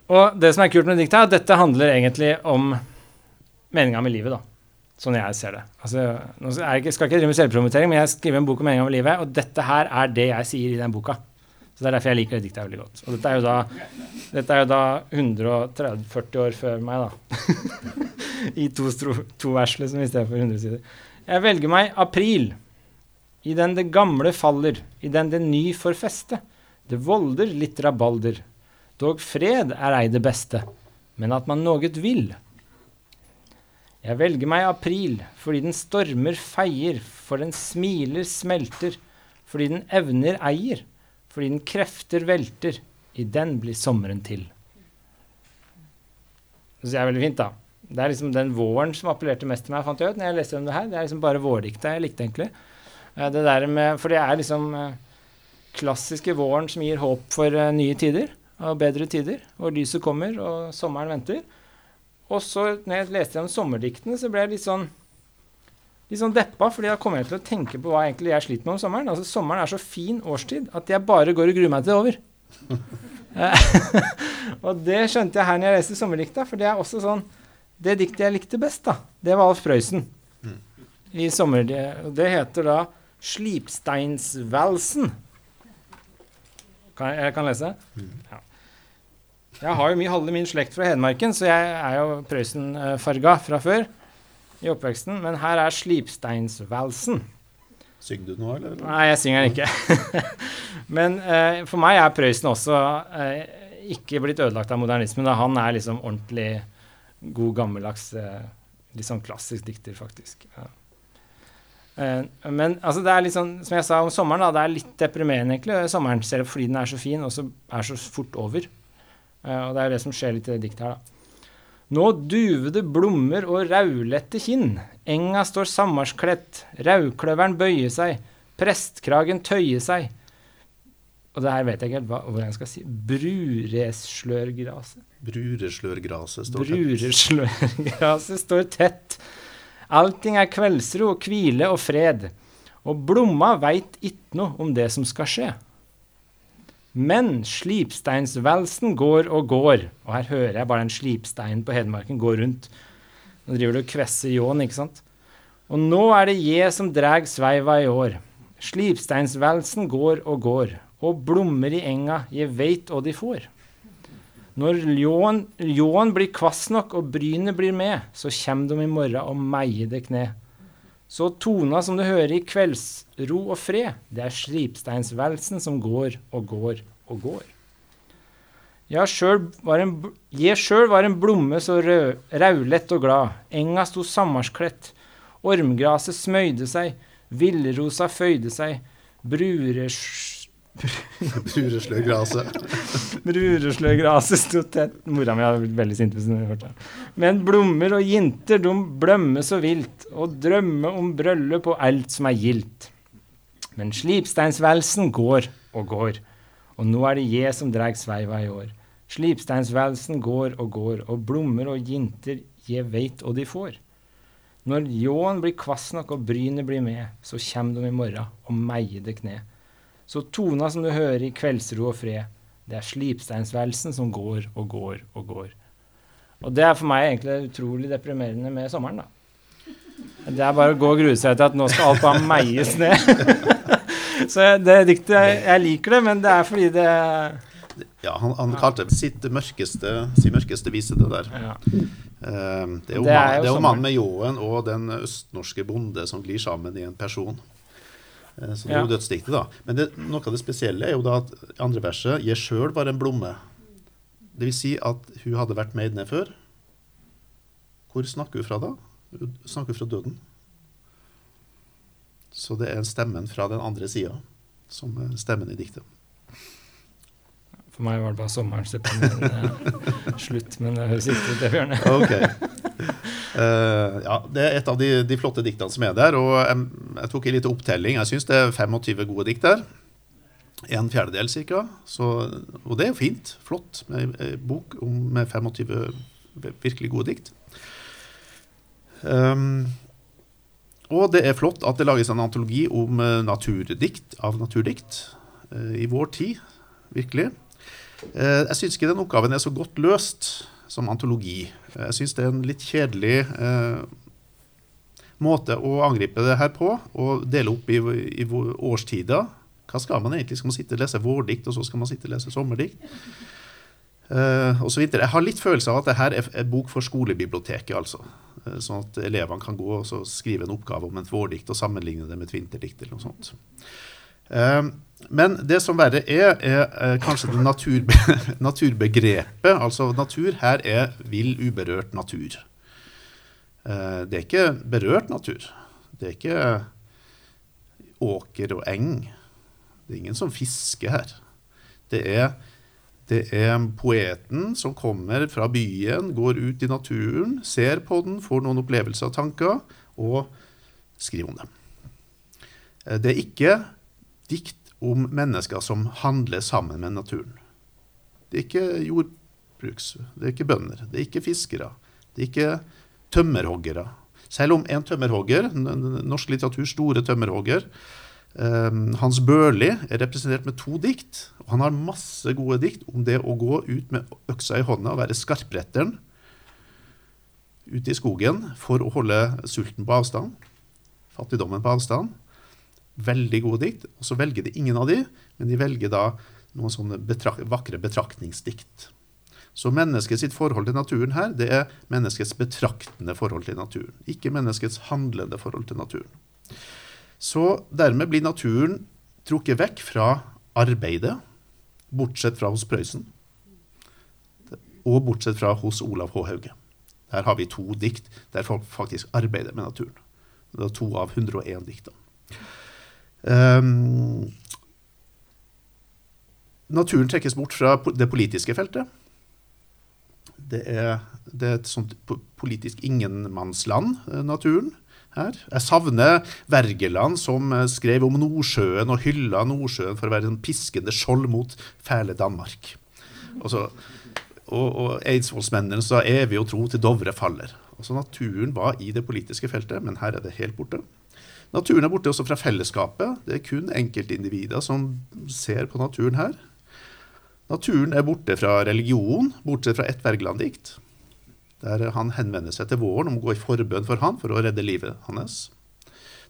Og det som er kult med diktet, er at dette handler egentlig om meninga med livet, da. Sånn jeg ser det. Altså, nå skal jeg ikke drive med selvpromotering, men jeg skriver en bok om meninga med livet, og dette her er det jeg sier i den boka. Så det er derfor jeg liker det diktet veldig godt. Og dette er jo da, er jo da 130-40 år før meg, da. I to, stro, to vers, liksom, i stedet for 100 sider. Jeg velger meg april. I den det gamle faller, i den det ny får feste. Det volder litt rabalder. Dog fred er ei det beste, men at man noget vil. Jeg velger meg april, fordi den stormer feier, for den smiler smelter, fordi den evner eier, fordi den krefter velter, i den blir sommeren til. Det synes jeg er veldig fint, da. Det er liksom den våren som appellerte mest til meg, fant jeg ut når jeg leste om det her. Det er liksom bare vårdikta jeg likte, egentlig. Eh, Det der med, for det er liksom eh, klassiske våren som gir håp for eh, nye tider og bedre tider, hvor lyset kommer og sommeren venter. Og så, når jeg leste om sommerdiktene, så ble jeg litt sånn litt sånn deppa, fordi da kommer jeg til å tenke på hva egentlig jeg sliter med om sommeren. Altså, Sommeren er så fin årstid at jeg bare går og gruer meg til det er over. Eh, og det skjønte jeg her når jeg leste sommerdikta, for det er også sånn Det diktet jeg likte best, da, det var Alf Prøysen. I sommer, og det heter da 'Slipsteinsvalsen'. Kan jeg, jeg kan lese? Ja. Jeg har jo mye halve min slekt fra Hedmarken, så jeg er jo Prøysen-farga fra før i oppveksten. Men her er 'Slipsteinsvalsen'. Synger du nå, eller? Nei, jeg synger den ikke. Men eh, for meg er Prøysen også eh, ikke blitt ødelagt av modernismen. Da. Han er liksom ordentlig god, gammeldags, eh, litt sånn klassisk dikter, faktisk. Ja. Eh, men altså, det er litt sånn, som jeg sa om sommeren, da, det er litt deprimerende egentlig. Sommeren ser det fordi den er så fin, og så er så fort over. Eh, og det er det som skjer litt i det diktet her, da. Nå duvede blommer og raulette kinn. Enga står sammarskledt, raukløveren bøyer seg, prestkragen tøyer seg. Og det her vet jeg ikke helt hva, jeg skal si. Brureslørgraset. Brureslørgraset står tett. Brureslørgraset står tett. Allting er kveldsro hvile og fred. Og blomma veit noe om det som skal skje. Men slipsteinsvalsen går og går, og her hører jeg bare en slipstein på Hedmarken gå rundt. Nå driver du og kvesser ljåen, ikke sant? Og nå er det je som drar sveiva i år. Slipsteinsvalsen går og går, og blommer i enga, je veit hva de får. Når ljåen blir kvass nok og brynet blir med, så kjem de i morgen og meier det kne. Så tona som du hører i kveldsro og fred, det er slipsteinsvelsen som går og går og går. Jeg sjøl var, var en blomme så raulett og glad, enga sto sammarskledt, ormgraset smøyde seg, villrosa føyde seg, brures... Brureslørgraset. Bruresløgraset sto tett Mora mi hadde blitt veldig sint hvis hun hørte det. Men blommer og jinter, de blømmer så vilt, og drømmer om bryllup og alt som er gildt. Men slipsteinsvelsen går og går, og nå er det je som drar sveiva i år. Slipsteinsvelsen går og går, og blommer og jinter, je veit hva de får. Når ljåen blir kvass nok og brynet blir med, så kjem de i morgen og meier det kne. Så tona som du hører i kveldsro og fred, det er slipsteinsværelsen som går og går og går. Og det er for meg egentlig utrolig deprimerende med sommeren, da. Det er bare å gå og grue seg til at nå skal alt bare meies ned. Så det diktet jeg, jeg liker det, men det er fordi det Ja, han, han kalte det sitt mørkeste, sin mørkeste vise, det der. Ja. Eh, det er jo, Det er mann- jo det er jo mannen med ljåen og den østnorske bonde som glir sammen i en person. Eh, så det er jo dødsdiktet, da. Men det, noe av det spesielle er jo da at andre verset 'Jeg sjøl var en blomme'. Det vil si at hun hadde vært med ned før. Hvor snakker hun fra da? Hun snakker fra døden. Så det er stemmen fra den andre sida som er stemmen i diktet. For meg var det bare sommeren, september, eh, slutt. Men det høres ikke ut, det, Bjørne. Ok. Eh, ja, det er et av de, de flotte diktene som er der. Og jeg, jeg tok en liten opptelling. Jeg syns det er 25 gode dikt der. En fjerdedel ca. Og det er jo fint. Flott med en bok med 25 virkelig gode dikt. Um, og det er flott at det lages en antologi om eh, naturdikt av naturdikt uh, i vår tid. Virkelig. Uh, jeg syns ikke den oppgaven er så godt løst som antologi. Jeg syns det er en litt kjedelig eh, måte å angripe det her på. Å dele opp i, i årstider. Hva skal man egentlig? Skal man sitte og lese vårdikt, og så skal man sitte og lese sommerdikt? Eh, og så. Jeg har litt følelse av at dette er en bok for skolebiblioteket. altså. Eh, Sånn at elevene kan gå og skrive en oppgave om et vårdikt og sammenligne det med et vinterdikt. eller noe sånt. Eh, Men det som verre er, er eh, kanskje det naturbe naturbegrepet. Altså natur her er vill, uberørt natur. Eh, Det er ikke berørt natur. Det er ikke åker og eng. Det er ingen som fisker her. Det er, det er poeten som kommer fra byen, går ut i naturen, ser på den, får noen opplevelser og tanker, og skriver om dem. Eh, Det er ikke dikt om mennesker som handler sammen med naturen. Det er ikke jordbruks, det er ikke bønder, det er ikke fiskere, det er ikke tømmerhoggere. Selv om en tømmerhogger, norsk litteraturs store tømmerhogger, eh, Hans Børli, er representert med to dikt. Og han har masse gode dikt om det å gå ut med øksa i hånda og være skarpretteren ute i skogen for å holde sulten på avstand, fattigdommen på avstand. Veldig gode dikt. Og så velger de ingen av de, men de velger da noen sånne betrak vakre betraktningsdikt. Så menneskets forhold til naturen her, det er menneskets betraktende forhold til naturen. Ikke menneskets handlende forhold til naturen. Så dermed blir naturen trukket vekk fra arbeidet, bortsett fra hos Prøysen, og bortsett fra hos Olav H. Hauge. Der har vi to dikt der folk faktisk arbeider med naturen. Det er to av 101 dikt. Ehm, naturen trekkes bort fra det politiske feltet. Det er, det er et sånt politisk ingenmannsland, eh, naturen her. Jeg savner Wergeland, som eh, skrev om Nordsjøen og hylla Nordsjøen for å være en piskende skjold mot fæle Danmark. Og, og, og eidsvollsmennene sa evig å tro til Dovre faller. Altså Naturen var i det politiske feltet, men her er det helt borte. Naturen er borte også fra fellesskapet. Det er kun enkeltindivider som ser på naturen her. Naturen er borte fra religion, bortsett fra ett Wergeland-dikt, der han henvender seg til våren om å gå i forbønn for han for å redde livet hans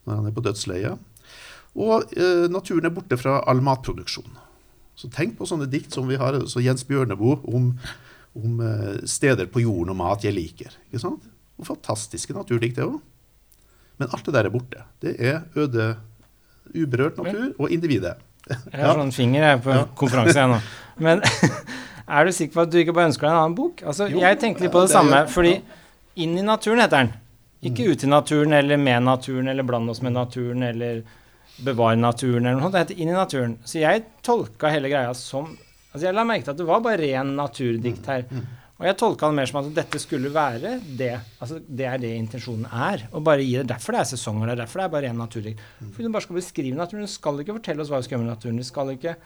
når han er på dødsleiet. Og eh, naturen er borte fra all matproduksjon. Så tenk på sånne dikt som vi har, så Jens Bjørneboe om, om eh, steder på jorden og mat jeg liker. Ikke sant? Og fantastiske naturdikt, det òg. Men alt det der er borte. Det er øde, uberørt natur og individet. Jeg har sånn finger jeg på konferanse jeg nå. Men er du sikker på at du ikke bare ønsker deg en annen bok? Altså, Jo, jeg tenkte litt på det det samme, gjør- fordi Inn i naturen heter den. Ikke Mm. ut i naturen eller med naturen eller bland oss med naturen eller bevare naturen eller noe sånt. Det heter Inn i naturen. Så jeg tolka hele greia som Altså, jeg la merke til at det var bare ren naturdikt her. Mm. Og jeg tolka det mer som at dette skulle være det. Altså, det er det intensjonen er. Og bare gi det. Derfor det er sesonger. Det er derfor det er bare én naturlig. For Fordi du bare skal beskrive naturen. Du skal ikke fortelle oss hva vi skal gjøre med naturen. Du skal ikke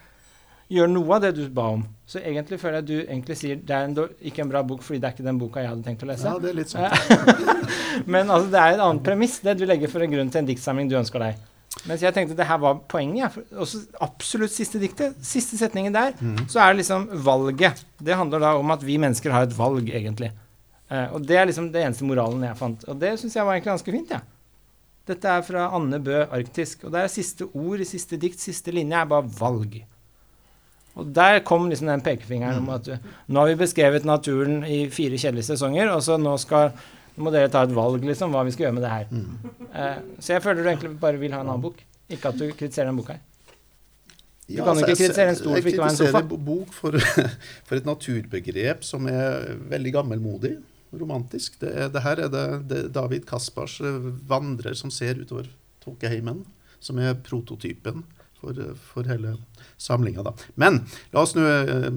gjøre noe av det du ba om. Så egentlig føler jeg at du egentlig sier det er en, ikke en bra bok fordi det er ikke den boka jeg hadde tenkt å lese. Ja, det er litt sånn. Men altså, det er et annet premiss, det du legger for en grunn til en diktsamling du ønsker deg. Mens jeg tenkte det her var poenget. For Også absolutt siste diktet, siste setningen der, så er det liksom valget. Det handler da om at vi mennesker har et valg, egentlig. Eh, og det er liksom det eneste moralen jeg fant. Og det syns jeg var egentlig ganske fint, jeg. Ja. Dette er fra Anne Bø Arktisk. Og det er siste ord i siste dikt, siste linje er bare valg. Og der kom liksom den pekefingeren om at du, nå har vi beskrevet naturen i fire kjedelige sesonger, og så nå skal nå må dere ta et valg, liksom, hva vi skal gjøre med det her. Mm. Uh, så jeg føler du egentlig bare vil ha en annen bok. Ikke at du kritiserer den boka her. Du Ja, kan jo altså, ikke kritisere en stol for ikke å være en sofa. Jeg kritiserer en bok for, for et naturbegrep som er veldig gammelmodig, romantisk. Det, er, det her er det, det David Kaspars eh, vandrer som ser utover tåkeheimen, som er prototypen for, for hele samlinga. Da. Men la oss nå eh,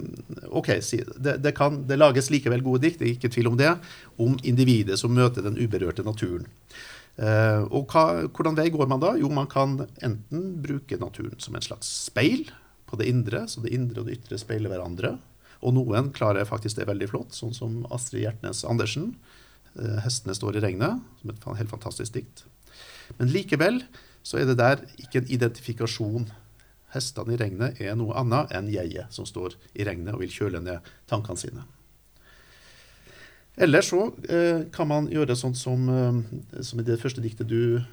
OK, si, det, det, kan, det lages likevel gode dikt, det er ikke tvil om det, om individet som møter den uberørte naturen. Uh, og hva, hvordan vei går man da? Jo, man kan enten bruke naturen som en slags speil på det indre, så det indre og det ytre speiler hverandre. Og noen klarer faktisk det veldig flott, sånn som Astrid Hjertnes Andersen. Eh, 'Hestene står i regnet', som et helt fantastisk dikt. Men likevel så er det der ikke en identifikasjon. Hestene i regnet er noe annet enn jeget som står i regnet og vil kjøle ned tankene sine. Eller så eh, kan man gjøre sånn som, eh, som i det første diktet du eh,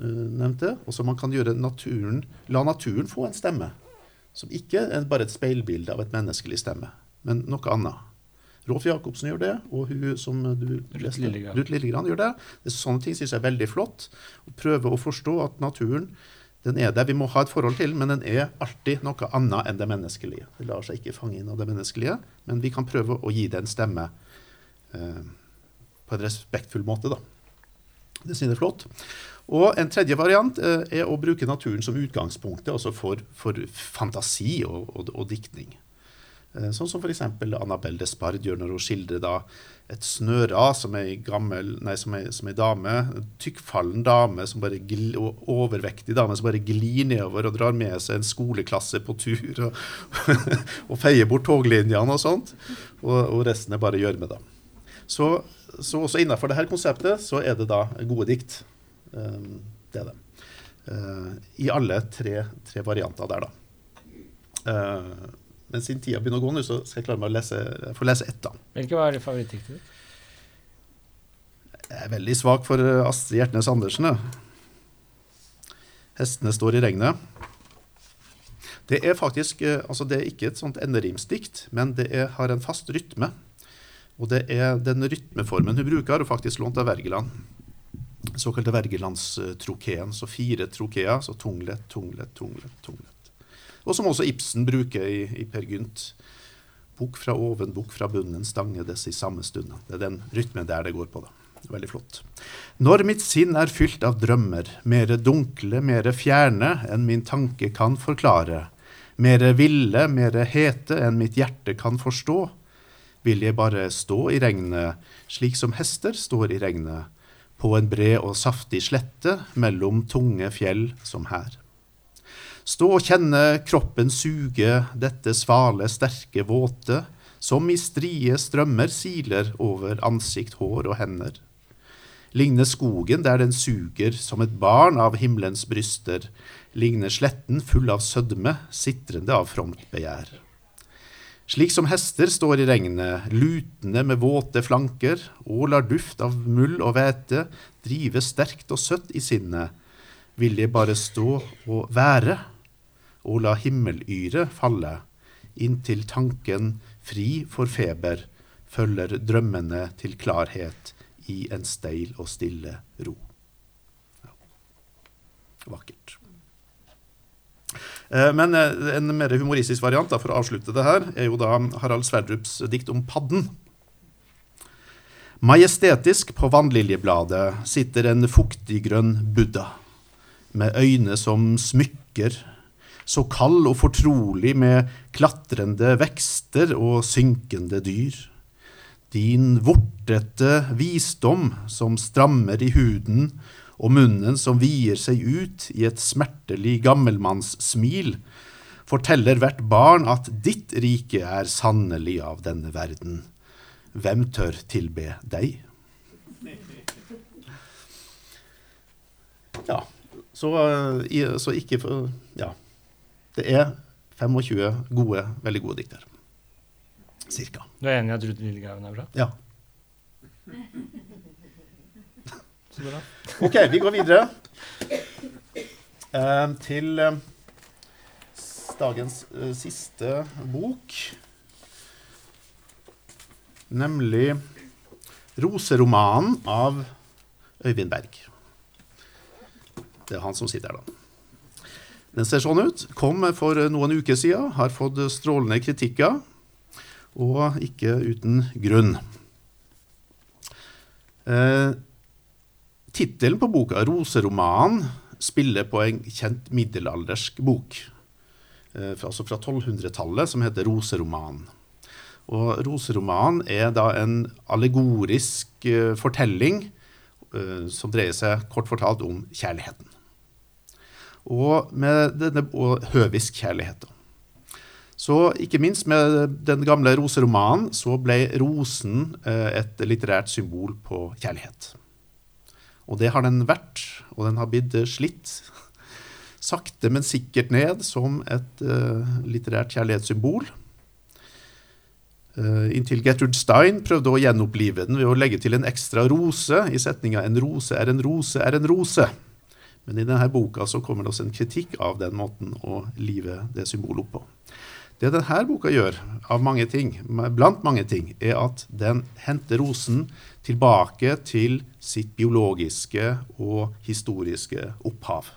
nevnte. Også man kan gjøre naturen, la naturen få en stemme. Som ikke er bare et speilbilde av et menneskelig stemme, men noe annet. Rolf Jacobsen gjør det, og hun som du leste, Ruth Lillegran gjør det. det er sånne ting synes jeg er veldig flott. Å prøve å forstå at naturen den er der vi må ha et forhold til, men den er alltid noe annet enn det menneskelige. Det lar seg ikke fange inn av det menneskelige, men vi kan prøve å gi det en stemme eh, på en respektfull måte. Da. Det synes jeg er flott. Og En tredje variant eh, er å bruke naturen som utgangspunktet altså for, for fantasi og, og, og diktning. Eh, Sånn som f.eks. Annabelle Despard gjør når hun skildrer da et snøras som ei dame, en tykkfallen dame som bare gl, overvektig dame som bare glir nedover og drar med seg en skoleklasse på tur og, og feier bort toglinjene og sånt. Og, og resten er bare gjørme, da. Så, så også innenfor dette konseptet så er det da gode dikt. Um, det er det. Uh, I alle tre, tre varianter der, da. Men siden tida begynner å gå nå, så skal jeg klare meg å lese, få lese ett, da. Hvilket var favorittdiktet ditt? Jeg er veldig svak for uh, Astrid Hjertnes Andersen. jeg. Hestene står i regnet. Det er faktisk uh, altså det er ikke et sånt enderimsdikt, men det er, har en fast rytme. Og det er den rytmeformen hun bruker, og faktisk lånt av Wergeland. Såkalte Wergelandstrokeen. Så fire trokeer. Så tunglet, tunglet, tunglet, tunglet. Og som også Ibsen bruker i, i Per Gynt. Bukk fra oven, bukk fra bunnen, stange dess i samme stund. Det er den rytmen der det går på. da. Veldig flott. Når mitt sinn er fylt av drømmer, mere dunkle, mere fjerne enn min tanke kan forklare, mere ville, mere hete enn mitt hjerte kan forstå, vil jeg bare stå i regnet, slik som hester står i regnet, på en bred og saftig slette mellom tunge fjell som her. Stå og kjenne kroppen suge dette svale, sterke, våte, som i strie strømmer siler over ansikt, hår og hender. Ligne skogen der den suger som et barn av himmelens bryster, ligne sletten full av sødme, sitrende av fromt begjær. Slik som hester står i regnet, lutende med våte flanker, og lar duft av mull og hvete drive sterkt og søtt i sinnet, vil jeg bare stå og være, og la himmelyret falle, inntil tanken, fri for feber, følger drømmene til klarhet i en steil og stille ro. Ja. Vakkert. Eh, Men eh, en mer humoristisk variant da, for å avslutte det her, er jo da Harald Sverdrups dikt om padden. Majestetisk på vannliljebladet sitter en fuktiggrønn buddha, med øyne som smykker, så kald og fortrolig med klatrende vekster og synkende dyr. Din vortete visdom som strammer i huden, og munnen som vier seg ut i et smertelig gammelmannssmil, forteller hvert barn at ditt rike er sannelig av denne verden. Hvem tør tilbe deg? Ja, så, eh, så ikke for Ja. Det er 25 gode, veldig gode dikter. Cirka. Du er enig i at Ruth Lillegraven er bra? Ja. Så bra. Ok, vi går videre. Eh, til eh, dagens uh, siste bok. Nemlig 'Roseromanen' av Øyvind Berg. Det er han som sitter her, da. Den ser sånn ut. Kom for noen uker siden. Har fått strålende kritikker, og ikke uten grunn. Eh, Tittelen på boka, 'Roseromanen', spiller på en kjent middelaldersk bok. Eh, altså fra 1200-tallet, som heter 'Roseromanen'. Og 'Roseromanen' er da en allegorisk eh, fortelling eh, som dreier seg kort fortalt om kjærligheten. Og, med denne, høvisk kjærlighet. Så ikke minst med den gamle roseromanen så ble rosen eh, et litterært symbol på kjærlighet. Og det har den vært, og den har blitt slitt sakte, men sikkert ned som et uh, litterært kjærlighetssymbol. Inntil Gertrud Stein prøvde å gjenopplive den ved å legge til en ekstra rose i setninga 'En rose er en rose er en rose'. Men i denne boka så kommer det også en kritikk av den måten å live det symbolet opp på. Det denne boka gjør, av mange ting, blant mange ting, er at den henter rosen tilbake til sitt biologiske og historiske opphav.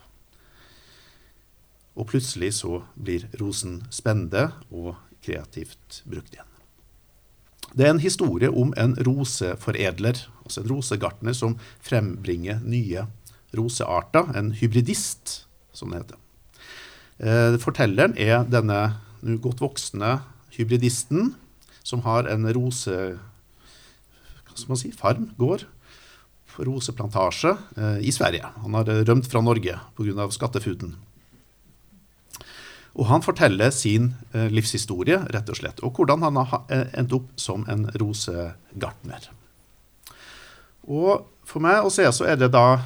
Og plutselig så blir rosen spennende og kreativt brukt igjen. Det er en historie om en roseforedler, altså en rosegartner som frembringer nye rosearter. En hybridist, som det heter. Eh, fortelleren er denne godt voksne hybridisten som har en rose hva skal man si, farm, gård, roseplantasje eh, i Sverige. Han har rømt fra Norge pga. skattefuten. Og han forteller sin eh, livshistorie, rett og slett, og hvordan han har eh, endt opp som en rosegartner. Og for meg å se så er det da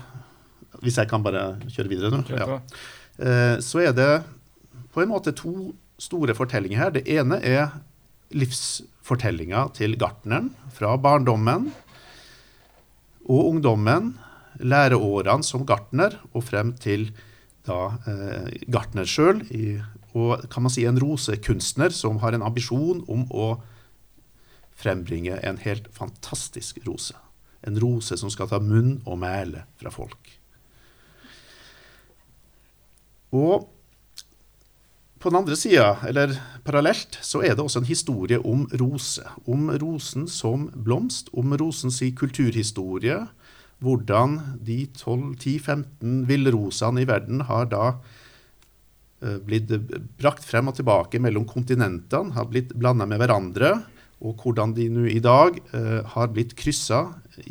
Hvis jeg kan bare kjøre videre nå? Ja. Eh, så er det på en måte to store fortellinger her. Det ene er livsfortellinga til gartneren fra barndommen og ungdommen, læreårene som gartner og frem til da eh, gartner sjøl, og kan man si en rosekunstner som har en ambisjon om å frembringe en helt fantastisk rose. En rose som skal ta munn og mæle fra folk. Og på den andre sida, eller parallelt, så er det også en historie om rose. Om rosen som blomst, om rosens kulturhistorie. Hvordan de 12-10-15 villrosene i verden har da uh, blitt brakt frem og tilbake mellom kontinentene, har blitt blanda med hverandre. Og hvordan de nå i dag eh, har blitt kryssa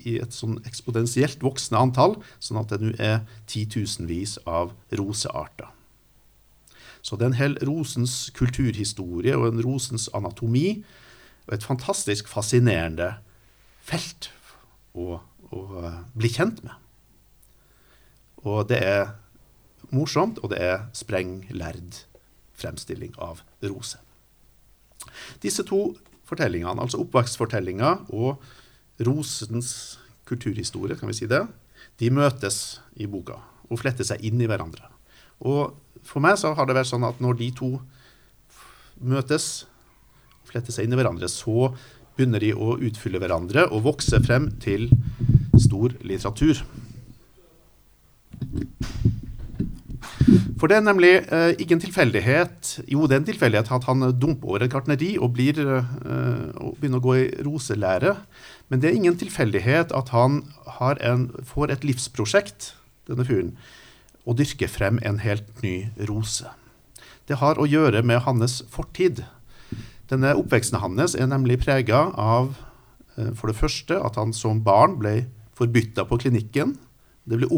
i et sånn eksponentielt voksende antall, sånn at det nå er titusenvis av rosearter. Så det er en hel rosens kulturhistorie og en rosens anatomi. Og et fantastisk fascinerende felt å, å eh, bli kjent med. Og det er morsomt, og det er sprenglærd fremstilling av rose. Disse to fortellingene, altså oppvekstfortellinga og rosens kulturhistorie, kan vi si det, de møtes i boka og fletter seg inn i hverandre. Og for meg så har det vært sånn at når de to møtes, fletter seg inn i hverandre, så begynner de å utfylle hverandre og vokse frem til stor litteratur. For det er nemlig eh, ikke en tilfeldighet Jo, det er en tilfeldighet at han dumper over et gartneri og, blir, eh, og begynner å gå i roselære. Men det er ingen tilfeldighet at han en, får et livsprosjekt, denne fyren, og dyrker frem en helt ny rose. Det har å gjøre med hans fortid. Denne Oppveksten hans er nemlig prega av eh, for det første at han som barn ble forbytta på klinikken. Det ble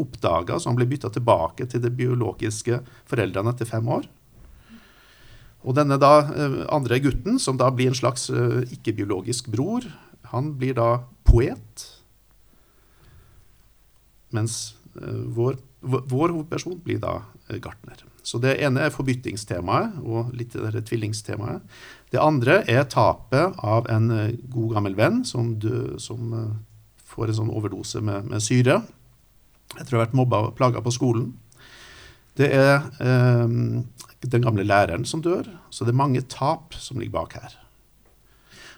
oppdaga, så han ble bytta tilbake til de biologiske foreldrene etter fem år. Og denne da, eh, andre gutten, som da blir en slags eh, ikke-biologisk bror, han blir da poet. Mens Eh, vår, vår, hovedperson blir da gartner. Så det ene er forbyttingstemaet og litt det tvillingstemaet. Det andre er tapet av en god gammel venn som, dø, som får en sånn overdose med, med syre etter å ha vært mobba og plaga på skolen. Det er eh, den gamle læreren som dør. Så det er mange tap som ligger bak her.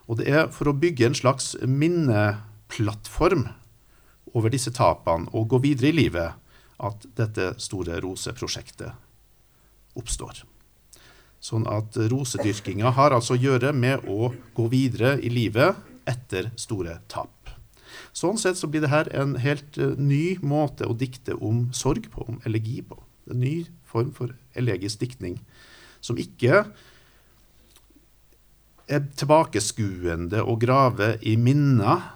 Og det er for å bygge en slags minneplattform over disse tapene og gå videre i livet at dette store roseprosjektet oppstår. Sånn at rosedyrkinga har altså å gjøre med å gå videre i livet etter store tap. Sånn sett så blir det her en helt uh, ny måte å dikte om sorg på, om elegi på. En ny form for elegisk diktning som ikke er tilbakeskuende og grave i minner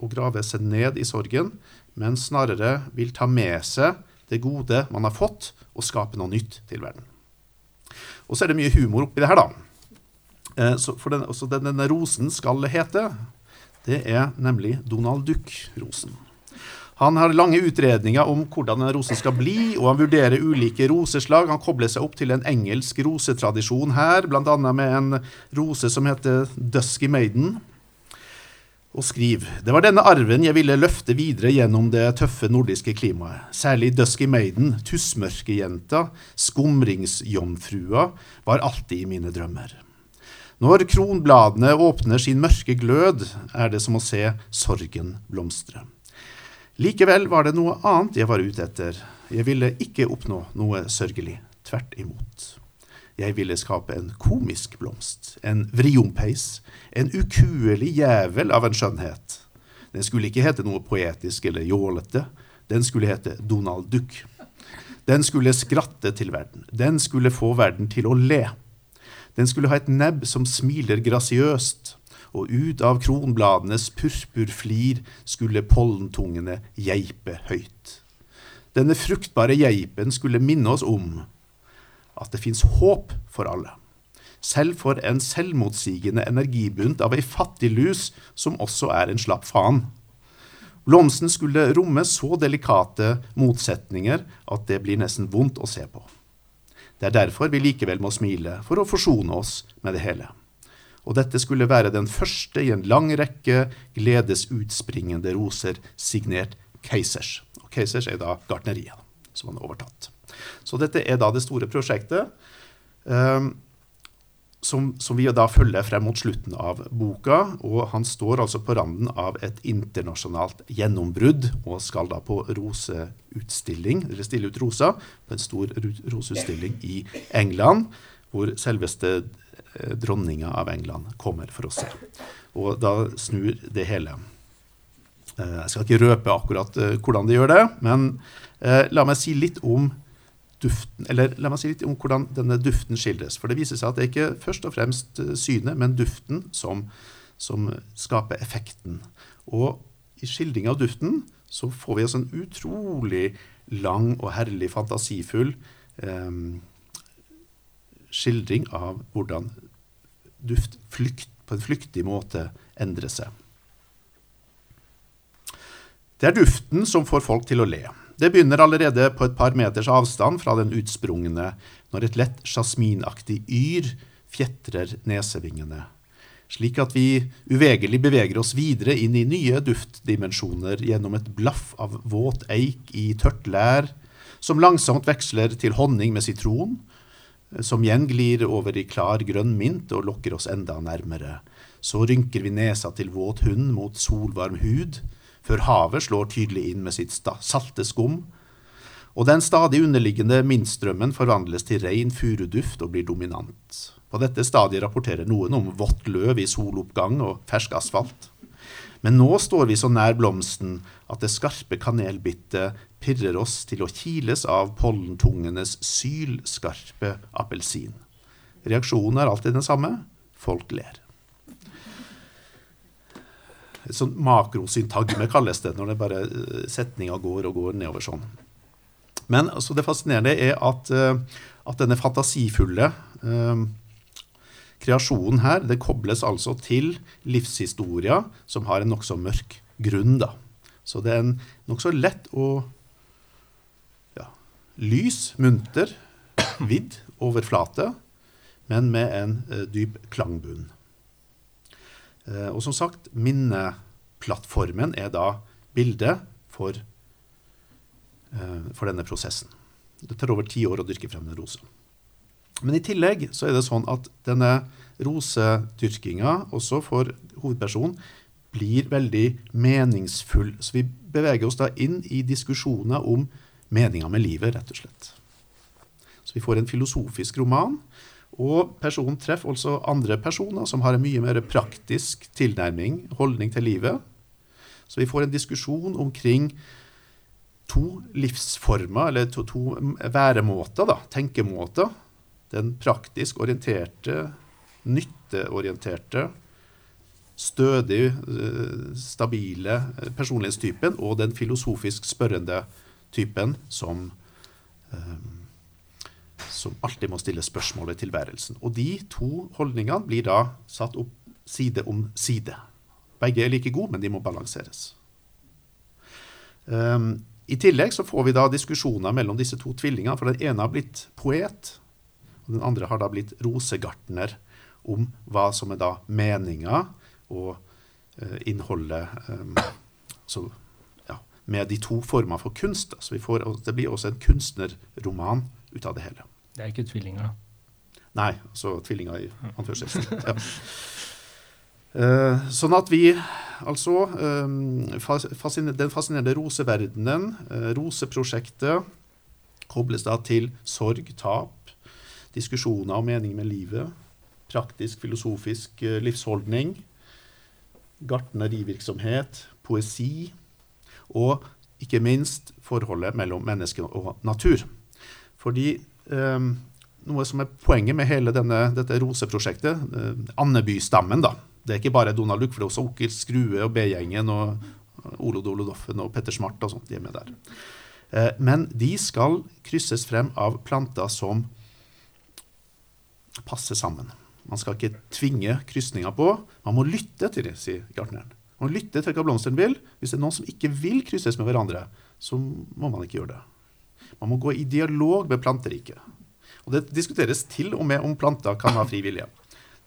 og grave seg ned i sorgen, men snarere vil ta med seg det gode man har fått, og skape noe nytt til verden. Og så er det mye humor oppi det her, da. Eh, så den, denne rosen skal hete, det er nemlig Donald Duck-rosen. Han har lange utredninger om hvordan en rose skal bli, og han vurderer ulike roseslag. Han kobler seg opp til en engelsk rosetradisjon her, bl.a. med en rose som heter Dusky Maiden. Og skriv Det var denne arven jeg ville løfte videre gjennom det tøffe nordiske klimaet. Særlig Dusky Maiden, tussmørkejenta, skumringsjomfrua, var alltid i mine drømmer. Når kronbladene åpner sin mørke glød, er det som å se sorgen blomstre. Likevel var det noe annet jeg var ute etter. Jeg ville ikke oppnå noe sørgelig. Tvert imot. Jeg ville skape en komisk blomst, en vriompeis, en ukuelig jævel av en skjønnhet. Den skulle ikke hete noe poetisk eller jålete. Den skulle hete Donald Duck. Den skulle skratte til verden. Den skulle få verden til å le. Den skulle ha et nebb som smiler grasiøst, og ut av kronbladenes purpurflir skulle pollentungene geipe høyt. Denne fruktbare geipen skulle minne oss om at det fins håp for alle. Selv for en selvmotsigende energibunt av ei fattiglus som også er en slapp faen. Blomsten skulle romme så delikate motsetninger at det blir nesten vondt å se på. Det er derfor vi likevel må smile, for å forsone oss med det hele og dette skulle være den første i en lang rekke gledesutspringende roser signert Keisers. Og Keisers er da gartneriet som han har overtatt. Så dette er da det store prosjektet um, som, som, vi da følger frem mot slutten av boka. Og han står altså på randen av et internasjonalt gjennombrudd og skal da på roseutstilling, eller stille ut rosa på en stor roseutstilling i England, hvor selveste Eh, dronninga av England kommer for å se. Og da snur det hele. Eh, jeg skal ikke røpe akkurat eh, hvordan det gjør det, men la meg si litt om duften, eller la meg si litt om hvordan denne duften skildres. For det viser seg at det er ikke først og fremst synet, men duften som, som skaper effekten. Og i skildring av duften så får vi altså en utrolig lang og herlig fantasifull eh, skildring av hvordan duft flykt, på en flyktig måte endrer seg. Det er duften som får folk til å le. Det begynner allerede på et par meters avstand fra den utsprungne, når et lett jasminaktig yr fjetrer nesevingene, slik at vi uvegelig beveger oss videre inn i nye duftdimensjoner gjennom et blaff av våt eik i tørt lær, som langsomt veksler til honning med sitron, som igjen glir over i klar grønn mint og lokker oss enda nærmere. Så rynker vi nesa til våt hund mot solvarm hud, før havet slår tydelig inn med sitt salte skum. Og den stadig underliggende minstrømmen forvandles til rein furuduft og blir dominant. På dette stadiet rapporterer noen om vått løv i soloppgang og fersk asfalt. Men nå står vi så nær blomsten at det skarpe kanelbittet pirrer oss til å kiles av pollentungenes sylskarpe appelsin. Reaksjonen er alltid den samme folk ler. Et sånt makrosyntagme kalles det, når det bare eh, setninga går og går nedover sånn. Men altså, det fascinerende er at, eh, at denne fantasifulle uh, kreasjonen her det kobles altså til livshistoria som har en nokså mørk grunn. da. Så det er en nokså lett og ja, lys, munter, vidd overflate, men med en dyp klangbunn. Uh, og som sagt, minneplattformen er da bildet for, uh, for denne prosessen. Det tar over ti år å dyrke frem en rose. Men i tillegg så er det sånn at denne rosedyrkinga også for hovedpersonen blir veldig meningsfull. Så vi beveger oss da inn i diskusjoner om meninga med livet, rett og slett. Så vi får en filosofisk roman. Og personen treffer også andre personer som har en mye mer praktisk tilnærming, holdning til livet. Så vi får en diskusjon omkring to livsformer, eller to, to væremåter, da, tenkemåter. Den praktisk orienterte, nytteorienterte, stødig, eh, stabile personlighetstypen og den filosofisk spørrende typen som, um, som alltid må stille spørsmål i tilværelsen. Og de to holdningene blir da satt opp side om side. Begge er like gode, men de må balanseres. Um, I tillegg så får vi da diskusjoner mellom disse to tvillingene, for den ene har blitt poet, og den andre har da blitt rosegartner om hva som er da meninga og uh, innholdet um, så, ja, med de to former for kunst. Da. Så får, det blir også en kunstnerroman ut av det hele. Det er ikke tvillinger, da? Nei, altså tvillinger i anførselstegn. Ja. Uh, sånn at vi altså um, fasciner, Den fascinerende roseverdenen, uh, roseprosjektet, kobles da til sorg, tap, diskusjoner om mening med livet, praktisk, filosofisk uh, livsholdning, gartnerivirksomhet, poesi og ikke minst forholdet mellom menneske og natur. Fordi um, noe som er poenget med hele denne, dette roseprosjektet, Andeby-stammen, da, det er ikke bare Donald Duck, for det er også Onkel Skrue og B-gjengen og Olo Dolo Doffen og Petter Smart og sånt. De er med der. Eh, men de skal krysses frem av planter som passer sammen. Man skal ikke tvinge krysninger på. Man må lytte til dem, sier gartneren. Man må lytte til hva blomstene vil. Hvis det er noen som ikke vil krysses med hverandre, så må man ikke gjøre det. Man må gå i dialog med planteriket. Og det diskuteres til og med om planter kan ha fri vilje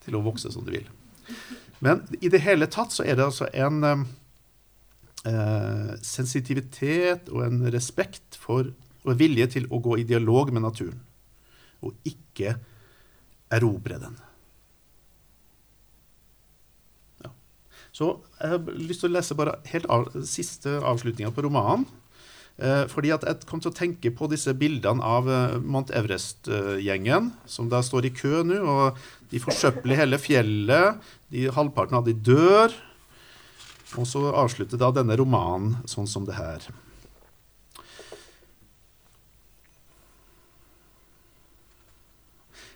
til å vokse som de vil. Men i det hele tatt så er det altså en eh, sensitivitet og en respekt for og vilje til å gå i dialog med naturen, og ikke erobre den. Ja. Så jeg har lyst til å lese bare helt av, siste avslutninga på romanen. Eh, fordi at jeg kom til å tenke på disse bildene av eh, Mount Everest-gjengen, som da står i kø nå. og De forsøpler hele fjellet. De, halvparten av de dør. Og så avslutter da denne romanen sånn som det her.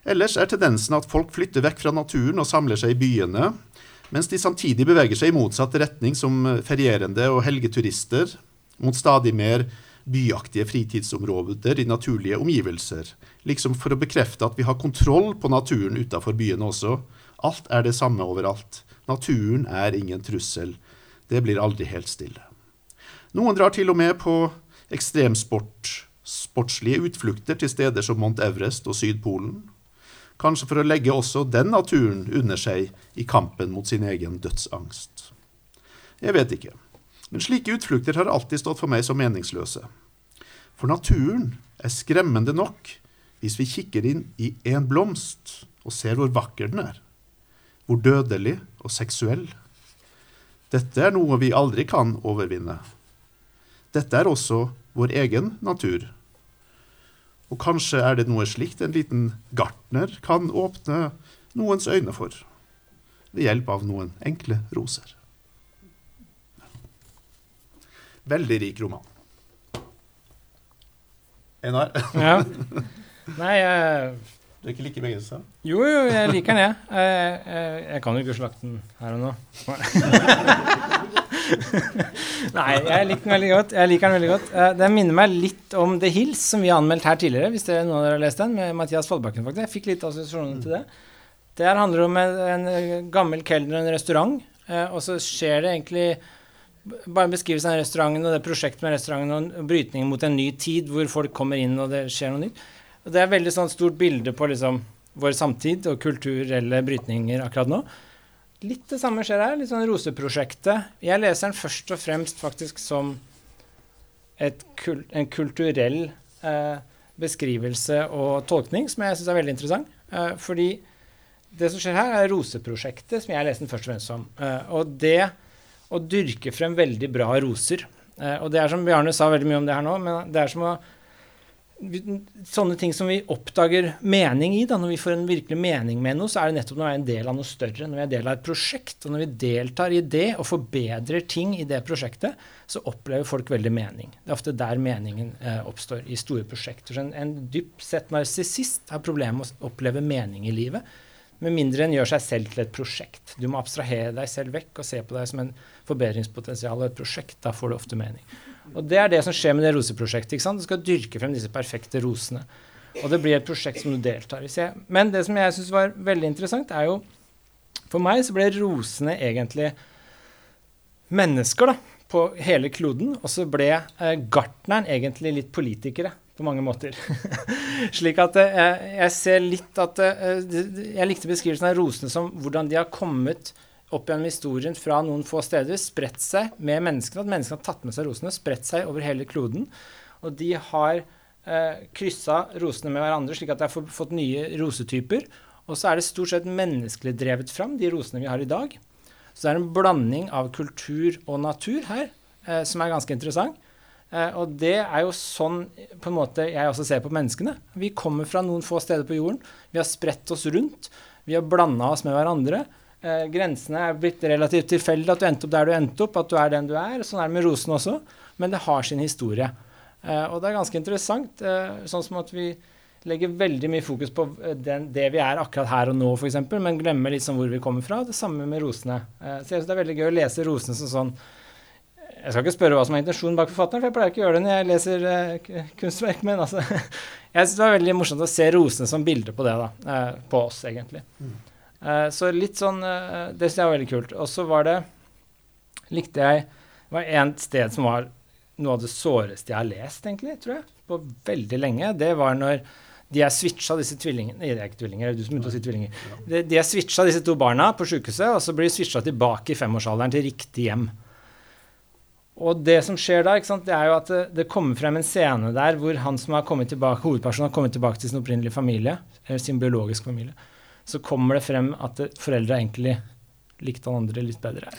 Ellers er tendensen at folk flytter vekk fra naturen og samler seg i byene, mens de samtidig beveger seg i motsatt retning som ferierende og helgeturister mot stadig mer byaktige fritidsområder i naturlige omgivelser, liksom for å bekrefte at vi har kontroll på naturen utafor byene også. Alt er det samme overalt. Naturen er ingen trussel. Det blir aldri helt stille. Noen drar til og med på ekstremsport, sportslige utflukter til steder som Mount Everest og Sydpolen. Kanskje for å legge også den naturen under seg i kampen mot sin egen dødsangst. Jeg vet ikke. Men slike utflukter har alltid stått for meg som meningsløse. For naturen er skremmende nok hvis vi kikker inn i en blomst og ser hvor vakker den er, hvor dødelig og seksuell. Dette er noe vi aldri kan overvinne. Dette er også vår egen natur. Og kanskje er det noe slikt en liten gartner kan åpne noens øyne for, ved hjelp av noen enkle roser. Veldig rik roman. Einar? Ja. Nei, jeg Du er ikke like begeistra? Jo, jo, jeg liker den, jeg. Jeg, jeg. jeg kan jo ikke slakte den her og nå. Nei, jeg liker den veldig godt. Jeg liker Den veldig godt. Eh, den minner meg litt om The Hills, som vi har anmeldt her tidligere. Hvis det er noen av dere har lest den, med Mathias Follbakken. faktisk. Jeg fikk litt assosiasjoner til det. Det her handler om en, en gammel kelner og en restaurant, eh, og så skjer det egentlig bare en beskrivelse av restauranten og det prosjektet med restauranten og brytningen mot en ny tid hvor folk kommer inn og det skjer noe nytt. Og det er veldig sånn stort bilde på liksom vår samtid og kulturelle brytninger akkurat nå. Litt det samme skjer her. Litt sånn Roseprosjektet. Jeg leser den først og fremst faktisk som kul en kulturell eh, beskrivelse og tolkning som jeg syns er veldig interessant. Eh, fordi det som skjer her, er roseprosjektet, som jeg leser den først og fremst om. Eh, og det å dyrke frem veldig bra roser. Eh, og det er som Bjarne sa veldig mye om det her nå, men det er som å Sånne ting som vi oppdager mening i, da, når vi får en virkelig mening med noe, så er det nettopp når vi er en del av noe større, når vi er del av et prosjekt. Og når vi deltar i det og forbedrer ting i det prosjektet, så opplever folk veldig mening. Det er ofte der meningen eh, oppstår, i store prosjekter. Så en, en dypt sett narsissist har problemer med å oppleve mening i livet. Med mindre en gjør seg selv til et prosjekt. Du må abstrahere deg selv vekk og se på deg som en forbedringspotensial og et prosjekt. Da får du ofte mening. Og det er det som skjer med det roseprosjektet. ikke sant? Du skal dyrke frem disse perfekte rosene. Og det blir et prosjekt som du deltar i. Men det som jeg syns var veldig interessant, er jo For meg så ble rosene egentlig mennesker, da, på hele kloden. Og så ble eh, gartneren egentlig litt politikere på mange måter. Slik at eh, jeg ser litt at eh, Jeg likte beskrivelsen av rosene som hvordan de har kommet opp gjennom historien fra noen få steder, spredt seg med menneskene. At menneskene har tatt med seg rosene, spredt seg over hele kloden. Og de har eh, kryssa rosene med hverandre, slik at de har fått nye rosetyper. Og så er det stort sett menneskelig drevet fram, de rosene vi har i dag. Så det er en blanding av kultur og natur her eh, som er ganske interessant. Eh, og det er jo sånn på en måte jeg også ser på menneskene. Vi kommer fra noen få steder på jorden. Vi har spredt oss rundt. Vi har blanda oss med hverandre. Eh, grensene er blitt relativt tilfeldig, at du endte opp der du endte opp, at du er den du er. Sånn er det med rosene også. Men det har sin historie. Eh, og det er ganske interessant. Sånn som at vi legger veldig mye fokus på den, det vi er akkurat her og nå, f.eks., men glemmer sånn hvor vi kommer fra. Det samme med rosene. Så jeg synes det er veldig gøy å lese rosene som sånn jeg skal ikke spørre hva som er intensjonen bak forfatteren, for jeg pleier ikke å gjøre det når jeg leser uh, kunstverk. Men altså, jeg syns det var veldig morsomt å se rosene som bilde på det, da. Uh, på oss, egentlig. Mm. Uh, så litt sånn Det syns jeg var veldig kult. Og så var det Likte jeg Det var et sted som var noe av det såreste jeg har lest, egentlig, tror jeg, på veldig lenge. Det var når de er switcha, disse tvillingene Nei, det er ikke tvillinger, du som begynte å si tvillinger. De, de er switcha, disse to barna, på sjukehuset, og så blir de switcha tilbake i femårsalderen til riktig hjem. Og det som skjer da, sant, det er jo at det, det, kommer frem en scene der hvor han som har kommet tilbake, hovedpersonen har kommet tilbake til sin opprinnelige familie, eller sin biologiske familie. Så kommer det frem at det, foreldra egentlig likte han andre litt bedre.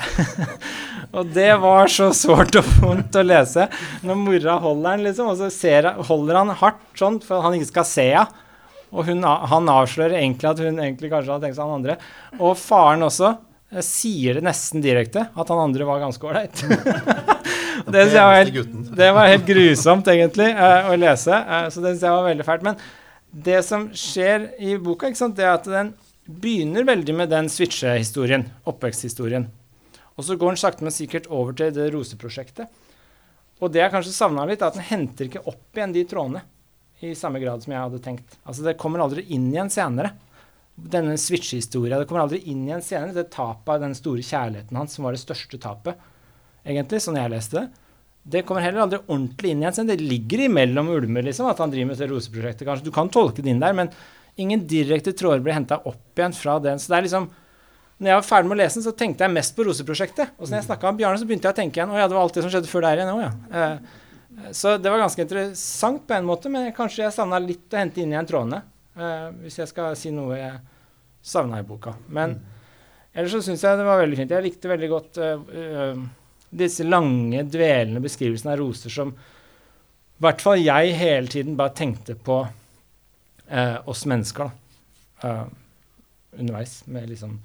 og det var så sårt og vondt å lese. Når mora holder han, liksom, og så ser, holder han hardt sånn for han ikke skal se henne. Og hun, han avslører egentlig at hun egentlig kanskje hadde tenkt seg han andre. Og faren også eh, sier det nesten direkte, at han andre var ganske ålreit. det, det var helt grusomt, egentlig, uh, å lese. Uh, så det syns jeg var veldig fælt. Men det som skjer i boka, sant, det er at den begynner veldig med den switche-historien, oppveksthistorien. Og så går den sakte, men sikkert over til det roseprosjektet. Og det jeg kanskje savna litt, er at den henter ikke opp igjen de trådene i samme grad som jeg hadde tenkt. Altså Det kommer aldri inn igjen senere. Denne switch-historia. Det kommer aldri inn igjen senere. Det tapet av den store kjærligheten hans som var det største tapet egentlig, sånn jeg leste det. Det kommer heller aldri ordentlig inn igjen. Det ligger imellom ulmer, liksom, at han driver med det roseprosjektet. kanskje. Du kan tolke det inn der, men ingen direkte tråder blir henta opp igjen fra den. Så det er liksom når jeg var ferdig med å lese den, så tenkte jeg mest på roseprosjektet. Og så når jeg snakka med Bjarne, så begynte jeg å tenke igjen. Å ja, det var alt det som skjedde før der igjen òg, ja. Eh, så det var ganske interessant på en måte, men kanskje jeg savna litt å hente inn igjen trådene. Eh, hvis jeg skal si noe jeg savna i boka. Men mm. ellers så syns jeg det var veldig fint. Jeg likte veldig godt uh, disse lange, dvelende beskrivelsene av roser som i hvert fall jeg hele tiden bare tenkte på uh, oss mennesker da, uh, underveis. Med liksom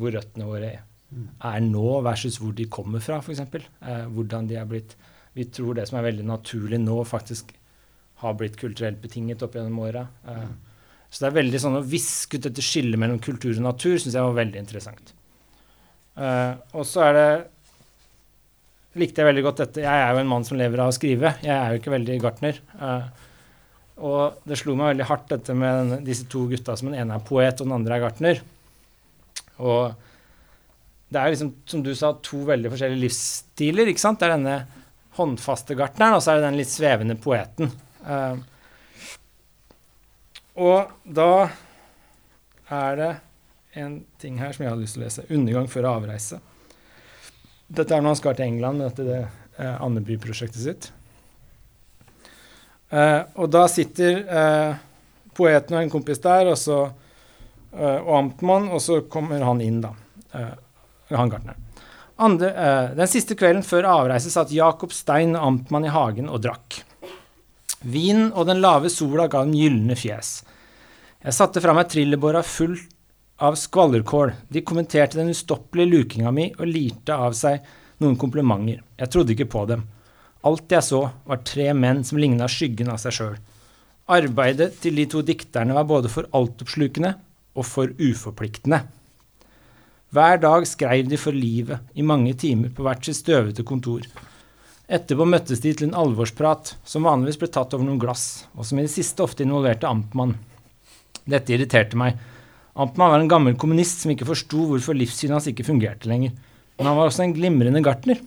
hvor røttene våre er nå, versus hvor de kommer fra, f.eks. Eh, hvordan de er blitt Vi tror det som er veldig naturlig nå, faktisk har blitt kulturelt betinget opp gjennom åra. Eh, så det er veldig sånn å viske ut dette skillet mellom kultur og natur syns jeg var veldig interessant. Uh, og så er det likte jeg veldig godt dette. Jeg er jo en mann som lever av å skrive. Jeg er jo ikke veldig gartner. Uh, og det slo meg veldig hardt, dette med denne, disse to gutta som den ene er poet, og den andre er gartner. Og det er liksom, som du sa, to veldig forskjellige livsstiler. ikke sant? Det er denne håndfaste gartneren, og så er det den litt svevende poeten. Uh, og da er det en ting her som jeg hadde lyst til å lese. 'Undergang før avreise'. Dette er når han skal til England med dette det, eh, Andeby-prosjektet sitt. Eh, og da sitter eh, poeten og en kompis der, og, så, eh, og amtmann, og så kommer han inn, da. Eh, han gartneren. Eh, den siste kvelden før avreise satt Jakob Stein, amtmann, i hagen og drakk. Vinen og den lave sola ga dem gylne fjes. Jeg satte fra meg trillebåra full av skvallerkål. De kommenterte den ustoppelige lukinga mi og lirte av seg noen komplimenter. Jeg trodde ikke på dem. Alt jeg så, var tre menn som ligna skyggen av seg sjøl. Arbeidet til de to dikterne var både for altoppslukende og for uforpliktende. Hver dag skrev de for livet, i mange timer på hvert sitt støvete kontor. Etterpå møttes de til en alvorsprat, som vanligvis ble tatt over noen glass, og som i det siste ofte involverte amtmann. Dette irriterte meg. Amtmann var en gammel kommunist som ikke forsto hvorfor livssynet hans ikke fungerte lenger. Men han var også en glimrende gartner.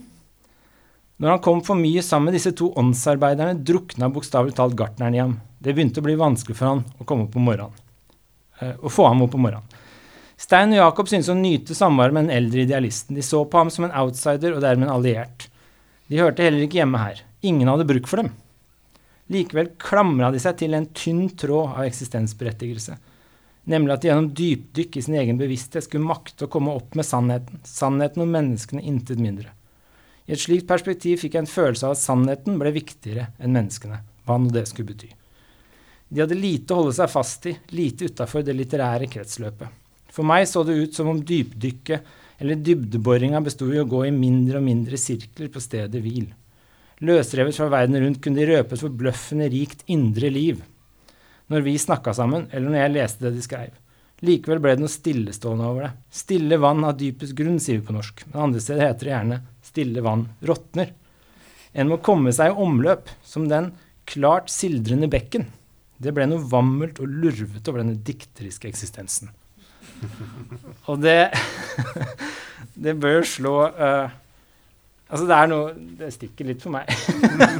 Når han kom for mye sammen med disse to åndsarbeiderne, drukna bokstavelig talt gartneren i ham. Det begynte å bli vanskelig for han å komme opp om morgenen. Eh, å få ham opp om morgenen. Stein og Jakob syntes å nyte samværet med den eldre idealisten. De så på ham som en outsider og dermed en alliert. De hørte heller ikke hjemme her. Ingen hadde bruk for dem. Likevel klamra de seg til en tynn tråd av eksistensberettigelse. Nemlig at de gjennom dypdykk i sin egen bevissthet skulle makte å komme opp med sannheten. Sannheten om menneskene, intet mindre. I et slikt perspektiv fikk jeg en følelse av at sannheten ble viktigere enn menneskene, hva nå det skulle bety. De hadde lite å holde seg fast i, lite utafor det litterære kretsløpet. For meg så det ut som om dypdykket eller dybdeboringa besto i å gå i mindre og mindre sirkler på stedet hvil. Løsrevet fra verden rundt kunne de røpe et forbløffende rikt indre liv. Når vi snakka sammen, eller når jeg leste det de skrev. Likevel ble det noe stillestående over det. Stille vann av dypest grunn, sier vi på norsk, men andre steder heter det gjerne stille vann råtner. En må komme seg i omløp, som den klart sildrende bekken. Det ble noe vammelt og lurvete over denne dikteriske eksistensen. Og det Det bør slå uh, Altså, det er noe Det stikker litt for meg.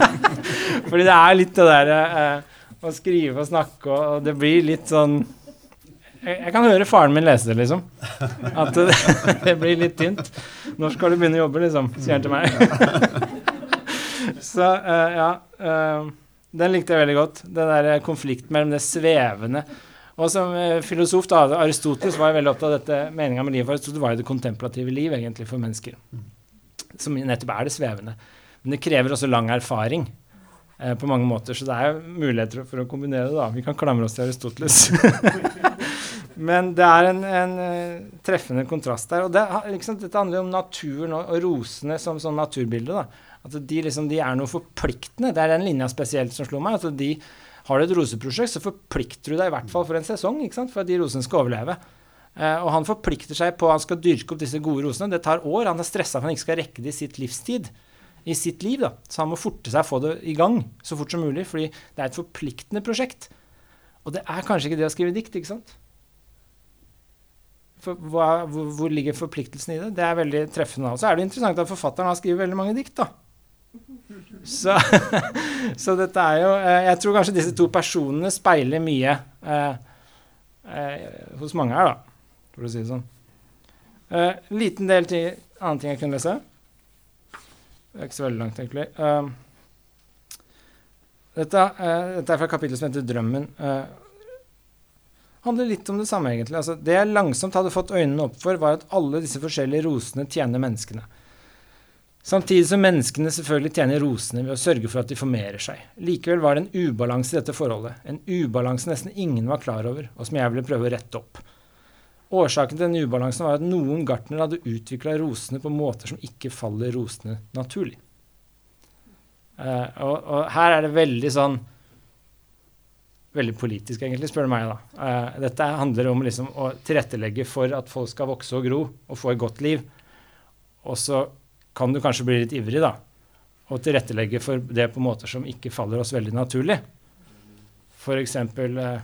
Fordi det er litt det derre uh, å skrive og snakke, og, og det blir litt sånn jeg, jeg, kan høre faren min lese det, liksom. At det, det blir litt tynt. Når skal du begynne å jobbe, liksom? sier han til meg. Så uh, ja. den likte jeg veldig godt. Den der konflikten mellom det svevende og som eh, filosof, da, Aristoteles var veldig opptatt av dette meninga med livet. Aristoteles var jo det kontemplative liv egentlig for mennesker. Som nettopp er det svevende. Men det krever også lang erfaring eh, på mange måter. Så det er muligheter for å kombinere det. da. Vi kan klamre oss til Aristoteles. Men det er en, en uh, treffende kontrast der. Og det, liksom, dette handler om naturen og rosene som sånn naturbilde. da. At de, liksom, de er noe forpliktende. Det er den linja spesielt som slo meg. at de har du et roseprosjekt, så forplikter du deg i hvert fall for en sesong ikke sant? for at de rosene skal overleve. Uh, og han forplikter seg på at han skal dyrke opp disse gode rosene. Det tar år. Han er stressa for han ikke skal rekke det i sitt livstid. I sitt liv, da. Så han må forte seg å få det i gang så fort som mulig, fordi det er et forpliktende prosjekt. Og det er kanskje ikke det å skrive dikt, ikke sant? For hva, hvor, hvor, ligger forpliktelsen i det? Det er veldig treffende. Og så er det interessant at forfatteren har skrevet veldig mange dikt, da. Så, så, dette er jo eh, Jeg tror kanskje disse to personene speiler mye eh, eh, hos mange her, da, for å si det sånn. Eh, liten del til annen ting jeg kunne lese. Det er ikke så veldig langt, egentlig. Uh, dette, uh, dette, er fra kapittelet som heter 'Drømmen'. Uh, handler litt om det samme, egentlig. Altså, det jeg langsomt hadde fått øynene opp for, var at alle disse forskjellige rosene tjener menneskene. Samtidig som menneskene selvfølgelig tjener rosene ved å sørge for at de formerer seg. Likevel var det en ubalanse i dette forholdet, en ubalanse nesten ingen var klar over, og som jeg ville prøve å rette opp. Årsaken til denne ubalansen var at noen gartnere hadde utvikla rosene på måter som ikke faller rosene naturlig. Uh, og, og, her er det veldig sånn Veldig politisk, egentlig, spør du meg. da. Uh, dette handler om liksom, å tilrettelegge for at folk skal vokse og gro og få et godt liv. Og så kan du kanskje bli litt ivrig, da. Og tilrettelegge for det på måter som ikke faller oss veldig naturlig. F.eks. Eh,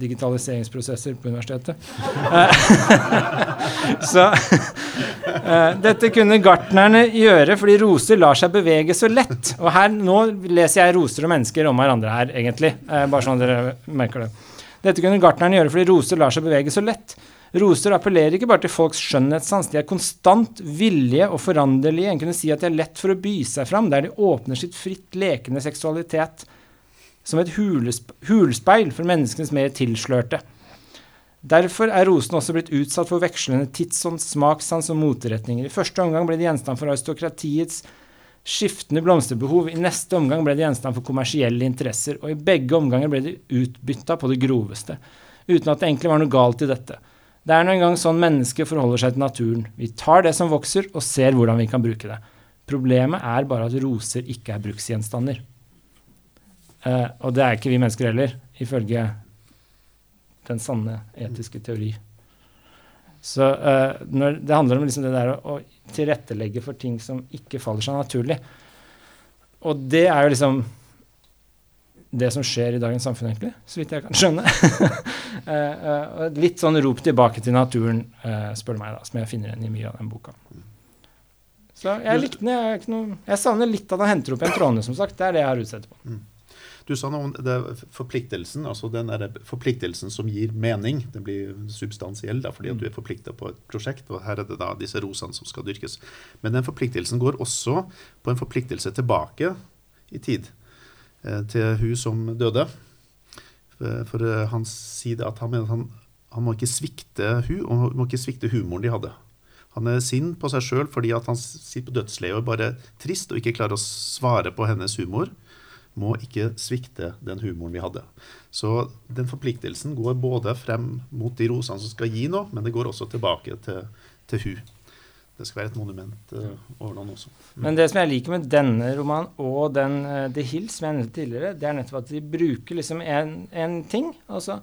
digitaliseringsprosesser på universitetet. så eh, dette kunne gartnerne gjøre fordi roser lar seg bevege så lett. Og her, nå leser jeg roser og mennesker om hverandre her, egentlig. Eh, bare sånn dere merker det. Dette kunne gartnerne gjøre fordi roser lar seg bevege så lett. Roser appellerer ikke bare til folks skjønnhetssans, de er konstant villige og foranderlige. En kunne si at de er lett for å by seg fram, der de åpner sitt fritt lekende seksualitet som et hulspeil for menneskenes mer tilslørte. Derfor er rosene også blitt utsatt for vekslende tidsånd, smakssans og moteretninger. I første omgang ble de gjenstand for aristokratiets skiftende blomsterbehov, i neste omgang ble de gjenstand for kommersielle interesser, og i begge omganger ble de utbytta på det groveste, uten at det egentlig var noe galt i dette. Det er nå engang sånn mennesket forholder seg til naturen. Vi tar det som vokser, og ser hvordan vi kan bruke det. Problemet er bare at roser ikke er bruksgjenstander. Eh, og det er ikke vi mennesker heller, ifølge den sanne etiske teori. Så eh, det handler om liksom det der å, å tilrettelegge for ting som ikke faller seg naturlig. Og det er jo liksom det som skjer i dagens samfunn, egentlig, så vidt jeg kan skjønne. eh, eh, litt sånn rop tilbake til naturen, eh, spør du meg, da, som jeg finner igjen i mye av den boka. Så jeg likte den. Jeg, noe, jeg savner litt at han henter opp igjen trådene, som sagt. Det er det jeg har utsett på. Du sa noe om det, forpliktelsen, altså den der forpliktelsen som gir mening. Den blir substansiell da, fordi at du er forplikta på et prosjekt, og her er det da disse rosene som skal dyrkes. Men den forpliktelsen går også på en forpliktelse tilbake i tid, til hun som døde. For, for eh, han sier at han mener at han, han må ikke svikte hun, og han må ikke svikte humoren de hadde. Han er sint på seg sjøl fordi at han sitter på dødsleiet og er bare trist og ikke klarer å svare på hennes humor må ikke svikte den humoren vi hadde. Så den forpliktelsen går både frem mot de rosene som skal gi noe, men det går også tilbake til, til hun. Det skal være et monument uh, over noen også. Mm. Men det som jeg liker med denne romanen og den uh, The Hills, som jeg nevnte tidligere, det er nettopp at de bruker liksom en, en ting. så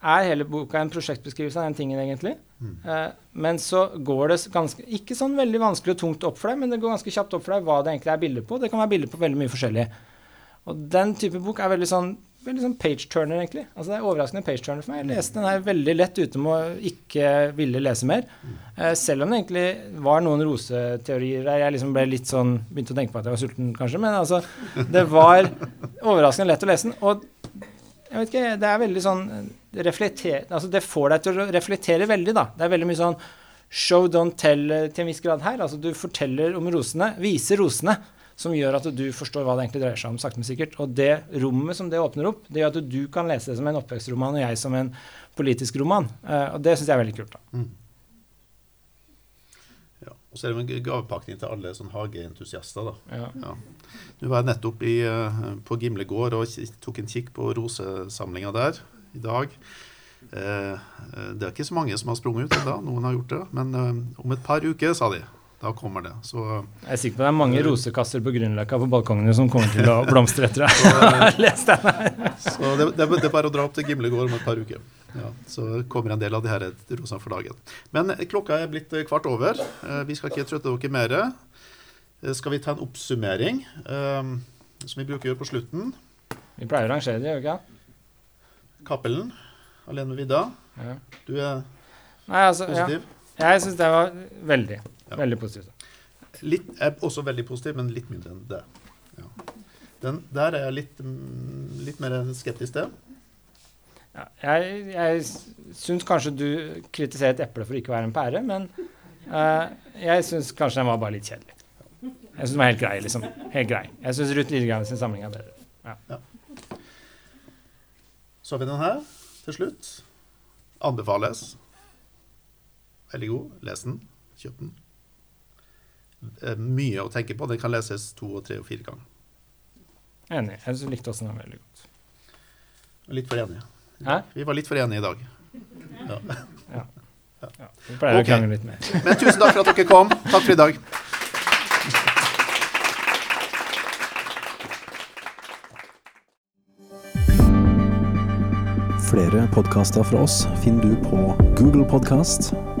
er hele boka en prosjektbeskrivelse av den tingen, egentlig. Mm. Uh, men så går det ganske Ikke sånn veldig vanskelig og tungt opp for deg, men det går ganske kjapt opp for deg hva det egentlig er bilder på. Det kan være bilder på veldig mye forskjellig. Og den type bok er veldig sånn veldig sånn page-turner, egentlig. Altså Det er overraskende page-turner for meg. Jeg leste den her veldig lett uten å ikke ville lese mer. Eh, selv om det egentlig var noen roseteorier der jeg liksom ble litt sånn Begynte å tenke på at jeg var sulten, kanskje. Men altså, det var overraskende lett å lese den. Og jeg vet ikke, det er veldig sånn reflekter, altså Det får deg til å reflektere veldig, da. Det er veldig mye sånn show, don't tell til en viss grad her. Altså Du forteller om rosene, viser rosene som gjør at du forstår hva det egentlig dreier seg om, sakte, men sikkert. Og det rommet som det åpner opp, det gjør at du kan lese det som en oppvekstroman, og jeg som en politisk roman. Uh, og det syns jeg er veldig kult. da. Mm. Ja, og så er det en gavepakning til alle sånn hageentusiaster. da. Ja. Ja. Nå var jeg nettopp i, uh, på Gimle gård og tok en kikk på rosesamlinga der i dag. Eh, det er ikke så mange som har sprunget ut ennå, noen har gjort det. Men om et par uker, sa de, da kommer det. Så, jeg er sikker på det er mange rosekasser på Grünerløkka på balkongene som kommer til å blomstre etter deg. Den her. så det, det, det, er bare å dra opp til Gimlegård om et par uker. Ja, så kommer en del av de her rosene for dagen. Men klokka er blitt kvart over. Eh, vi skal ikke trøtte dere mer. Eh, skal vi ta en oppsummering, um, som vi bruker å gjøre på slutten? Vi pleier å rangere det, gjør vi ikke? Cappelen, alene med vidda. Ja. Du er Nei, altså, positiv? Ja. Jeg syns det var veldig. Ja. Veldig positivt. Litt, er også veldig positiv, men litt mindre enn det. Ja. Den, der er jeg litt, mm, litt mer skeptisk til. Ja, jeg jeg syns kanskje du kritiserer et eple for ikke å være en pære, men uh, jeg syns kanskje den var bare litt kjedelig. Jeg syns den var helt grei. liksom. Helt grei. Jeg syns Ruth Lidegaard sin samling er bedre. Ja. Ja. Så har vi den her til slutt. Anbefales. Veldig god. Les den. Kjøp den. Eh, mye å tenke på. Den kan leses to, og tre og fire ganger. Enig. Jeg likte også den veldig godt. Litt for enige. Hæ? Vi var litt for enige i dag. Ja. ja. ja. Vi pleier okay. å krangle litt mer. Men tusen takk for at dere kom. Takk for i dag. Flere podkaster fra oss finner du på Google Podkast